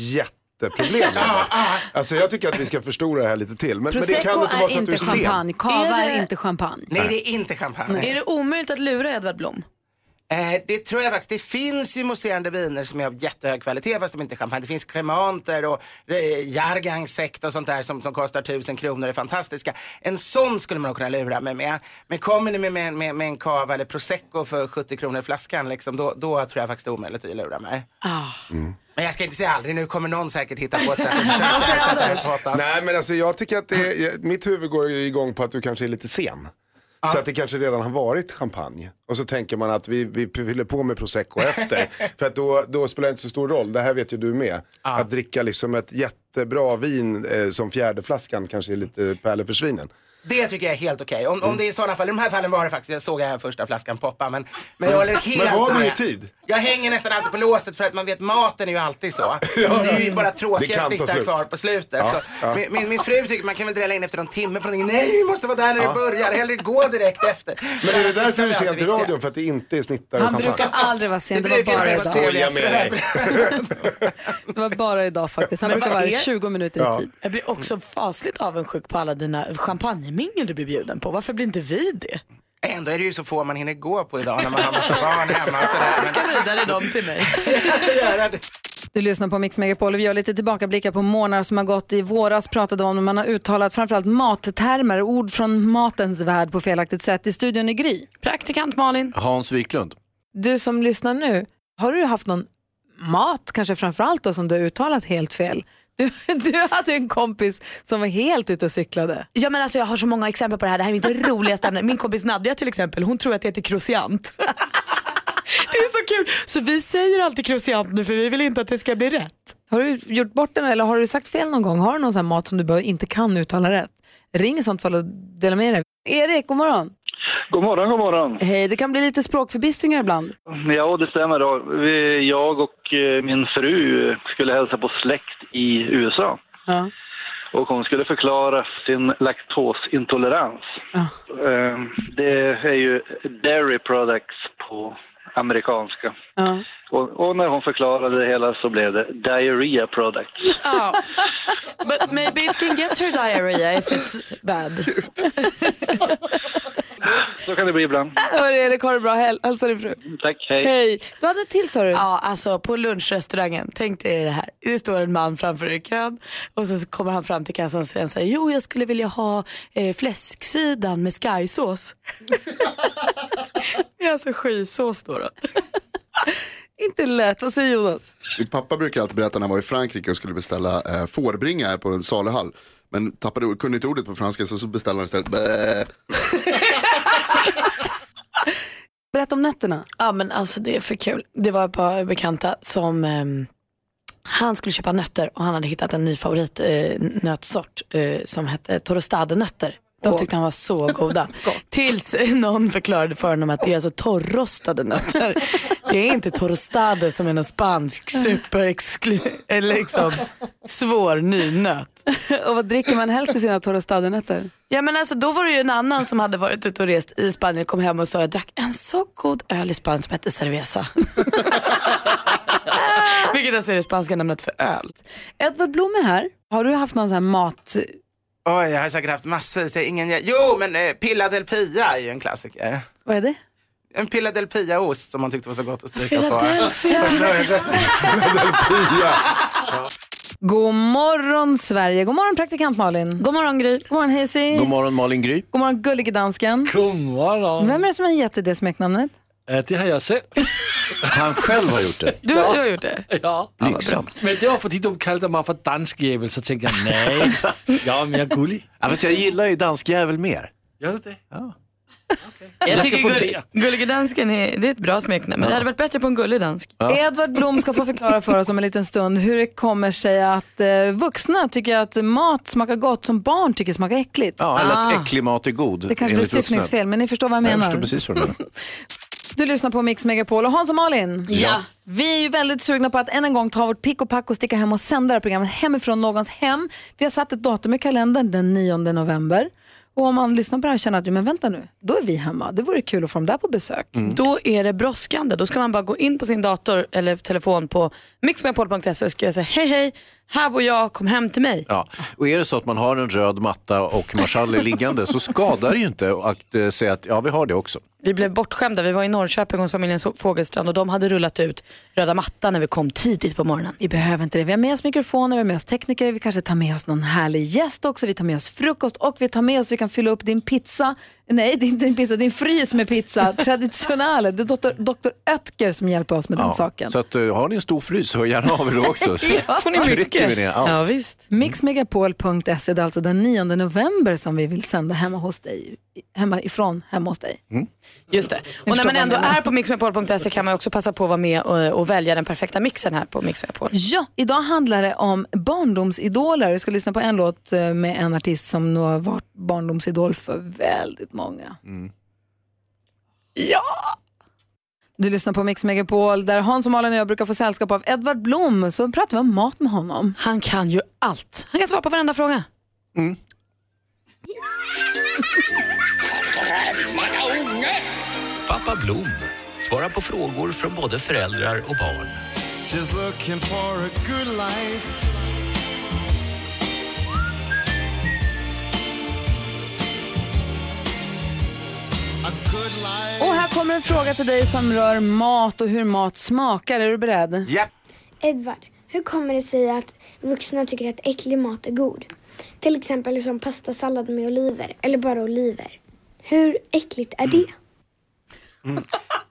jätteproblem. [laughs] alltså, jag tycker att vi ska förstora det här lite till. Men, men det Prosecco kan inte vara är så att du inte är sen. champagne, cava Är är, det- inte champagne. Nej, det är inte champagne. Är det omöjligt att lura Edvard Blom? Eh, det tror jag faktiskt. Det finns ju mousserande viner som är av jättehög kvalitet fast de inte är champagne. Det finns kremanter och eh, Jargang sekt och sånt där som, som kostar tusen kronor är fantastiska. En sån skulle man nog kunna lura mig med. Men kommer ni med, med, med, med en cava eller prosecco för 70 kronor flaskan liksom, då, då tror jag faktiskt det är omöjligt att lura mig. Men jag ska inte säga aldrig, nu kommer någon säkert hitta på ett sätt att [laughs] försöka sätta. Nej men alltså jag tycker att det, mitt huvud går igång på att du kanske är lite sen. Så att det kanske redan har varit champagne. Och så tänker man att vi, vi fyller på med prosecco efter. [laughs] För att då, då spelar det inte så stor roll, det här vet ju du med. Att dricka liksom ett jättebra vin eh, som fjärde flaskan kanske är lite pärlor för svinen. Det tycker jag är helt okej. Om, om det är i sådana fall, i de här fallen var det faktiskt, jag såg jag första flaskan poppa, men, men jag håller helt Men var du i tid? Jag hänger nästan alltid på låset för att man vet maten är ju alltid så. [laughs] det är ju bara Det tråkiga snittar kvar på slutet. Ja, så ja. Min, min, min fru tycker man kan väl drälla in efter någon timme på någonting. Nej, vi måste vara där när Ja. det börjar. Hellre gå direkt efter. Men är det därför du är är sen alltid till viktiga. radion? För att det inte är snittar Han champagne? brukar aldrig vara sen, det, var brukar bara inte vara idag. [laughs] [laughs] Det var bara idag faktiskt. Han Men brukar vara är- 20 minuter Ja. i tid. Jag blir också fasligt avundsjuk på alla dina champagnemingel du blir bjuden på. Varför blir inte vi det? Ändå är det ju så få man hinner gå på idag när man har massa barn hemma och sådär. Men... Skicka vidare dem till mig. [laughs] Du lyssnar på Mix Megapol och vi gör lite tillbakablickar på månader som har gått. I våras pratade om när man har uttalat framförallt mattermer, ord från matens värld på felaktigt sätt. I studion i Gry. Praktikant Malin. Hans Wiklund. Du som lyssnar nu, har du haft någon mat, kanske framförallt då, som du har uttalat helt fel? Du, du hade en kompis som var helt ute och cyklade. Ja, men alltså, jag har så många exempel på det här. Det här är mitt [laughs] roligaste ämne. Min kompis Nadja till exempel, hon tror att det heter croissant. [laughs] det är så kul. Så vi säger alltid croissant nu för vi vill inte att det ska bli rätt. Har du gjort bort den eller har du sagt fel någon gång? Har du någon sån mat som du bara inte kan uttala rätt? Ring i sånt fall och dela med dig. Erik, god morgon. God morgon, god morgon. Hej, det kan bli lite språkförbistringar ibland. Ja, det stämmer. Då. Jag och eh, min fru skulle hälsa på släkt i USA. Ja. Och hon skulle förklara sin laktosintolerans. Eh, Det är ju dairy products på amerikanska. Ja. Och, och när hon förklarade det hela så blev det diarrhea products. Oh. But maybe it can get her diarrhea if it's bad. Så kan det bli ibland. Hörru Erik, ha det bra. Häl- Hälsa din fru. Tack, hej. Hej. Du hade en till sa du? Ja, alltså på lunchrestaurangen. Tänk dig det här. Det står en man framför i kön och så kommer han fram till kassan och säger så här, jo jag skulle vilja ha eh, fläsksidan med skysås. [laughs] det är alltså skysås då. då. Inte lätt. Vad säger Jonas? Min pappa brukar alltid berätta när han var i Frankrike och skulle beställa eh, fårbringa här på en saluhall. Men tappade, kunde inte ordet på franska så, så beställde han istället. [laughs] Berätta om nötterna. Ja men alltså det är för kul. Det var ett par bekanta som ehm, han skulle köpa nötter och han hade hittat en ny favoritnötsort eh, nötsort, eh, som hette torostadenötter. De tyckte han var så [laughs] goda. Tills någon förklarade för honom att det är alltså torrrostade nötter. Det är inte torrostade som är någon spansk superexklu... eller liksom svår ny nöt. Och vad dricker man helst i sina torrostadernötter? Ja men alltså då var det ju en annan som hade varit ute och rest i Spanien kom hem och sa jag drack en så god öl i Spanien som hette cerveza. [laughs] Vilket alltså är det spanska namnet för öl. Edvard Blom är här. Har du haft någon sån här mat... Oj, jag har säkert haft massvis. Ingen... Jo, men eh, Pilla del Pia är ju en klassiker. Vad är det? En Pilla del Pia-ost som man tyckte var så gott att stryka på. Philadelphia. [laughs] God morgon Sverige. God morgon praktikant Malin. God morgon Gry. God morgon Hazy. God morgon Malin Gry. God morgon gullige dansken. God morgon. Vem är det som har gett dig det smeknamnet? Ja, det har jag själv. Han själv har gjort det. Du, du har gjort det? [laughs] Ja. Blygsamt. Men det var för att de kallade mig för danskjävel så tänkte jag nej, [laughs] jag är mer gullig. Ja, fast jag gillar ju danskjävel mer. Gör du det? Ja. Jag, Jag ska tycker gull. Gullige dansken är, det är ett bra smeknamn men det hade varit bättre på en gullig dansk. Edvard Blom ska få förklara för oss om en liten stund hur det kommer sig att eh, vuxna tycker att mat smakar gott som barn tycker smakar äckligt. Ja, eller att Ah. äcklig mat är god. Det kanske blir syftningsfel, men ni förstår vad jag Nej, Jag menar. förstår precis vad du menar. [laughs] Du lyssnar på Mix Megapol och Hans och Malin. Ja. Vi är ju väldigt sugna på att än en gång ta vårt pick och pack och sticka hem och sända det här programmet hemifrån någons hem. Vi har satt ett datum i kalendern, den 9 november. Och om man lyssnar på det här och känner att, men vänta nu, då är vi hemma. Det vore kul att få dem där på besök. Då är det brådskande. Då ska man bara gå in på sin dator eller telefon på mixmegapol.se och skriva här, hej hej, här bor jag, kom hem till mig. Ja. Och är det så att man har en röd matta och marschaller liggande så skadar det ju inte att eh, säga att ja, vi har det också. Vi blev bortskämda. Vi var i Norrköping hos familjen Fågelstrand och de hade rullat ut röda mattan när vi kom tidigt på morgonen. Vi behöver inte det. Vi har med oss mikrofoner, vi har med oss tekniker, vi kanske tar med oss någon härlig gäst också. Vi tar med oss frukost och vi tar med oss, vi kan fylla upp din pizza. Nej, det är inte din pizza, din frys med pizza. [laughs] Traditionale. Det är doktor, doktor Oetker som hjälper oss med den saken. Så att, eh, har ni en stor frys, hör gärna av er då också. Så [laughs] Ja, får ni mycket. vi ner allt. Ja, visst. Mixmegapol.se, det är alltså den 9 november som vi vill sända hemma hos dig. Hemma ifrån hemma hos dig. Just det. Och när man ändå är på mixmegapol.se kan man också passa på att vara med och, och välja den perfekta mixen här på Mix Megapol. Ja, idag handlar det om barndomsidoler. Vi ska lyssna på en låt eh, med en artist som nog har varit barndomsidol för väldigt många. Ja! Du lyssnar på Mix Megapol där Hans och Malin och jag brukar få sällskap av Edvard Blom. Så pratar vi om mat med honom. Han kan ju allt. Han kan svara på varenda fråga. Pappa Blom svarar på frågor från både föräldrar och barn. Just looking for a good life. Och här kommer en fråga till dig som rör mat och hur mat smakar. Är du beredd? Ja. Edvard, hur kommer det sig att vuxna tycker att äcklig mat är god? Till exempel som pastasallad med oliver eller bara oliver. Hur äckligt är det? [laughs]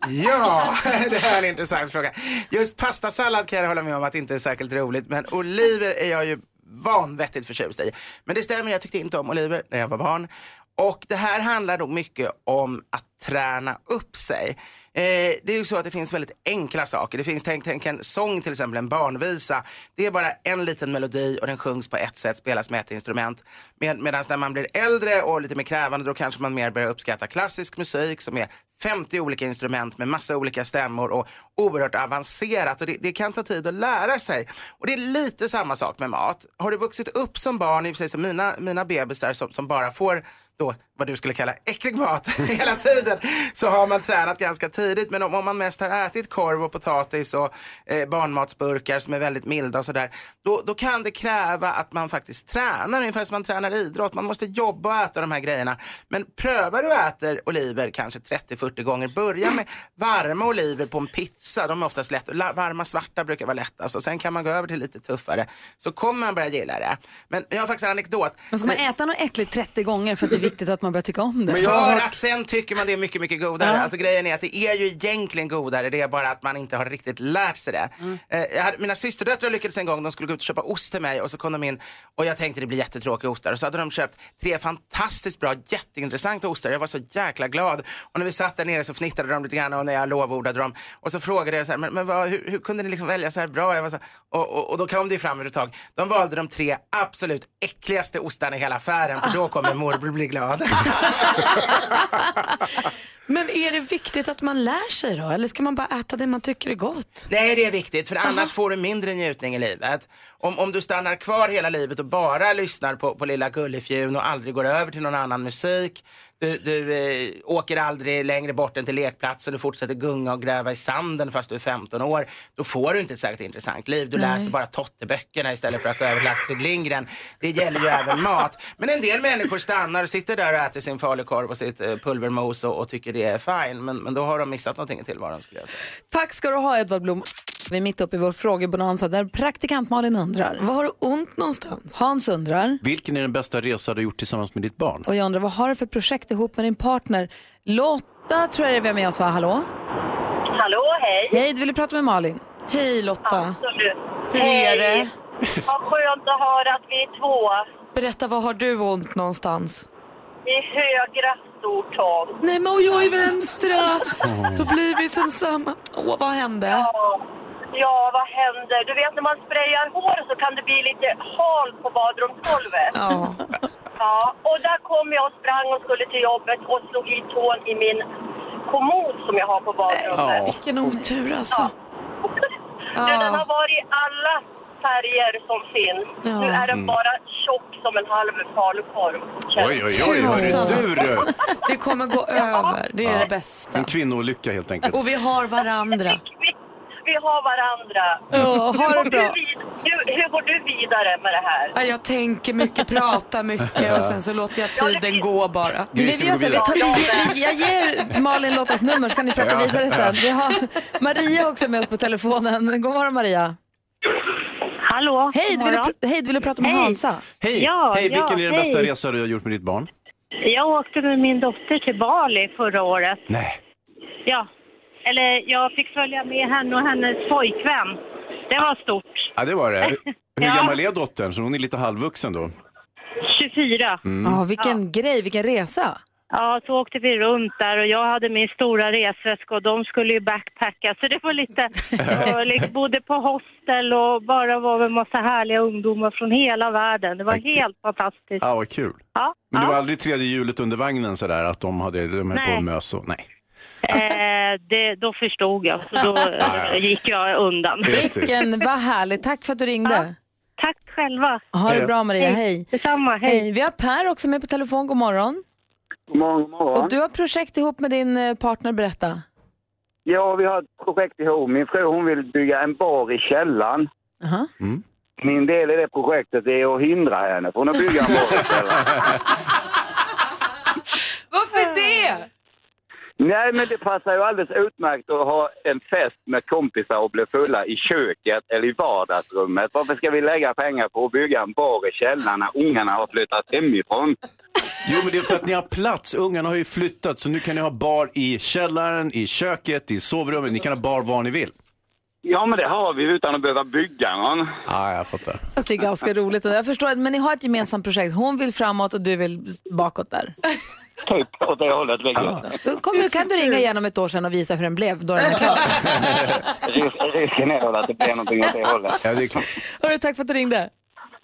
Ja, [laughs] det här är en intressant fråga. Just pastasallad kan jag hålla med om att det inte är särskilt roligt, men oliver är jag ju vanvettigt förtjust i. Men det stämmer, jag tyckte inte om oliver när jag var barn. Och det här handlar nog mycket om att träna upp sig. Eh, det är ju så att det finns väldigt enkla saker. Det finns, tänk, tänk en sång till exempel, en barnvisa. Det är bara en liten melodi och den sjungs på ett sätt, spelas med ett instrument. Med, Medan när man blir äldre och lite mer krävande då kanske man mer börjar uppskatta klassisk musik som är 50 olika instrument med massa olika stämmor och oerhört avancerat. Och det, det kan ta tid att lära sig. Och det är lite samma sak med mat. Har du vuxit upp som barn, i och för sig som mina, mina bebisar som, som bara får då, vad du skulle kalla äcklig mat [laughs] hela tiden så har man tränat ganska tidigt. Men om, om man mest har ätit korv och potatis och eh, barnmatsburkar som är väldigt milda och sådär, då, då kan det kräva att man faktiskt tränar ungefär som man tränar idrott. Man måste jobba och äta de här grejerna. Men prövar du och äter oliver kanske 30 30-40 gånger, börja med varma oliver på en pizza. De är oftast lätt. Varma svarta brukar vara lättast och sen kan man gå över till lite tuffare. Så kommer man börja gilla det. Men jag har faktiskt en anekdot. Men ska man äta något äckligt 30 gånger för att det är viktigt att man börjar tycka om det? För att sen tycker man det är mycket, mycket godare. Ja. Alltså grejen är att det är ju egentligen godare, det är bara att man inte har riktigt lärt sig det. Eh, jag hade, mina systerdöttrar lyckades en gång, de skulle gå ut och köpa ost till mig och så kom de in och jag tänkte det blir jättetråkiga ostar. Och så hade de köpt tre fantastiskt bra, jätteintressanta ostar. Jag var så jäkla glad. Och när vi satt där nere så fnittrade de lite grann och när jag lovordade dem. Och så frågade jag så här, men, men vad, hur, hur kunde ni liksom välja så här bra? Jag var så här, och, och, och då kom det fram ett tag. De valde de tre absolut äckligaste ostarna i hela affären för då kommer morbror bli glad. [laughs] Men är det viktigt att man lär sig då? Eller ska man bara äta det man tycker är gott? Nej, det är viktigt för annars får du mindre njutning i livet. Om, om du stannar kvar hela livet och bara lyssnar på, på Lilla Gullefjun och aldrig går över till någon annan musik. Du, du eh, åker aldrig längre bort än till lekplatsen, du fortsätter gunga och gräva i sanden fast du är 15 år. Då får du inte ett särskilt intressant liv. Du Nej. läser bara Totteböckerna istället för att gå över till Astrid Lindgren. Det gäller ju även mat. Men en del människor stannar och sitter där och äter sin falukorv och sitt eh, pulvermos och, och tycker det är fine. Men, men då har de missat någonting i tillvaron skulle jag säga. Tack ska du ha Edvard Blom. Vi är mitt uppe i vår frågebonanza där praktikant Malin undrar. Var har du ont någonstans? Hans undrar. Vilken är den bästa resa du har gjort tillsammans med ditt barn? Och jag undrar, vad har du för projekt ihop med din partner? Lotta tror jag är vi har med oss va? Hallå? Hallå, hej. Hej, du ville prata med Malin. Hej Lotta. Absolut. Hur hej. är det? Vad skönt att höra att vi är två. Berätta, var har du ont någonstans? I högra stortån. Nej men och jag i vänstra. Då blir vi som samma. Åh, vad hände? Ja. Ja, vad händer? Du vet när man sprayar hår så kan det bli lite halt på badrumsgolvet. Ja. Ja, och där kom jag och sprang och skulle till jobbet och slog i tån i min kommod som jag har på badrummet. Vilken otur alltså. Du, den har varit i alla färger som finns. Ja. Nu är den Mm. bara tjock som en halv falukorv. Oj, oj, oj, hörru du du. Det kommer gå över, det är Ja. det bästa. En kvinnoolycka helt enkelt. Och vi har varandra. Vi har varandra. Ja, ha hur, går du bra. vid, hur, hur går du vidare med det här? Ja, Jag tänker mycket, pratar mycket och sen så låter jag tiden gå bara. Vi, vi gör så, vi tar, vi, vi, jag ger Malin Lottas nummer så kan ni prata Ja. vidare sen. Vi har Maria också med oss på telefonen. God morgon Maria. Hallå, Hej, du ville, hej, du ville prata med Hej. Hansa. Hej, Ja, hej vilken ja, är den bästa hej. resa du har gjort med ditt barn? Jag åkte med min dotter till Bali förra året. Nej. Ja, eller jag fick följa med henne och hennes pojkvän. Det var stort. Ja, det var det. Hur [laughs] Ja. gammal är dottern? Så hon är lite halvvuxen då? 24. Mm. Ja, vilken grej, vilken resa. Ja, så åkte vi runt där och jag hade min stora resväska och de skulle ju backpacka. Så det var lite, [laughs] jag liksom bodde på hostel och bara var med massa härliga ungdomar från hela världen. Det var helt fantastiskt. Ja, vad kul. Ja, Men det ja. var aldrig tredje hjulet under vagnen sådär att de hade de höll på Nej. och mös och nej. Eh, det, då förstod jag, så då [laughs] eh, gick jag undan. Just det. Vilken, vad härligt. Tack för att du ringde. Tack själva. Ha det Hej. bra Maria, hej. Detsamma, hej. Vi har Per också med på telefon, god morgon. God morgon, god morgon. Och du har projekt ihop med din eh, partner, berätta. Ja, vi har ett projekt ihop. Min fru hon vill bygga en bar i källaren. Aha. Min del i det projektet är att hindra henne från att bygga en bar i källaren. [laughs] Varför det? Nej, men det passar ju alldeles utmärkt att ha en fest med kompisar och bli fulla i köket eller i vardagsrummet. Varför ska vi lägga pengar på att bygga en bar i källaren när ungarna har flyttat hemifrån? Jo, men det är för att ni har plats. Ungarna har ju flyttat så nu kan ni ha bar i källaren, i köket, i sovrummet. Ni kan ha bar var ni vill. Ja, men det har vi utan att behöva bygga någon. Ja, jag fattar. Fast det är ganska roligt. Jag förstår, att- men ni har ett gemensamt projekt. Hon vill framåt och du vill bakåt där. Typ åt det hållet. Ja. Då kommer, kan du ringa igen om ett år sedan och visa hur den blev då den är klar? Risken är väl att det blir någonting åt det hållet. Ja, det är klart. Hörru, tack för att du ringde.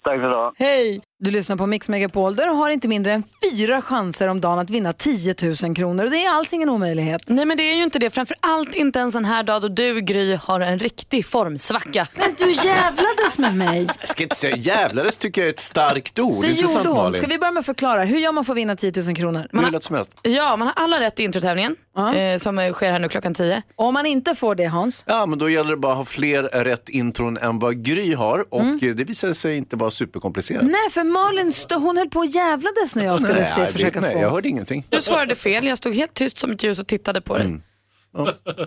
Tack för det. Hej! Du lyssnar på Mix Megapol där du har inte mindre än fyra chanser om dagen att vinna 10 000 kronor. Och det är alls ingen omöjlighet. Nej men det är ju inte det. Framför allt inte en sån här dag då du Gry har en riktig formsvacka. Men du jävlades med mig. Jag ska inte säga jävlades tycker jag är ett starkt ord. Det Intressant, gjorde hon. Malin. Ska vi börja med att förklara. Hur gör man för att vinna 10 000 kronor? Hur lätt som helst. Ja, man har alla rätt i introtävlingen eh, som eh, sker här nu klockan 10. Och om man inte får det Hans? Ja, men då gäller det bara att ha fler rätt intron än vad Gry har och Mm. eh, det visade sig inte vara superkomplicerat. Nej, för Malin stå, hon höll på och jävlades när jag skulle Nej, se, försöka nej, få. Jag hörde ingenting. Du svarade fel, jag stod helt tyst som ett ljus och tittade på dig. Mm.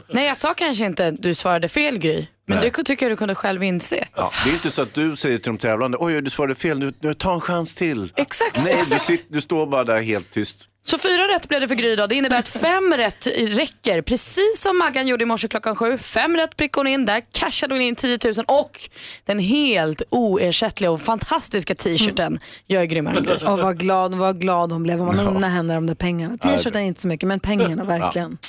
Nej jag sa kanske inte att du svarade fel Gry. Men Nej. det tycker jag du kunde själv inse. Ja, det är inte så att du säger till de tävlande, oj du svarade fel, nu, nu ta en chans till. Exakt, Nej, exakt. Du, sitter, du står bara där helt tyst. Så fyra rätt blev det för Gry idag. Det innebär att fem rätt räcker. Precis som Maggan gjorde i morse klockan sju. Fem rätt prickade hon in där. Cashade hon in 10 000 och den helt oersättliga och fantastiska t-shirten. Jag är grymmare än Gry. Och vad glad, vad glad hon blev man unnar henne de där pengarna. T-shirten är inte så mycket, men pengarna verkligen. Ja,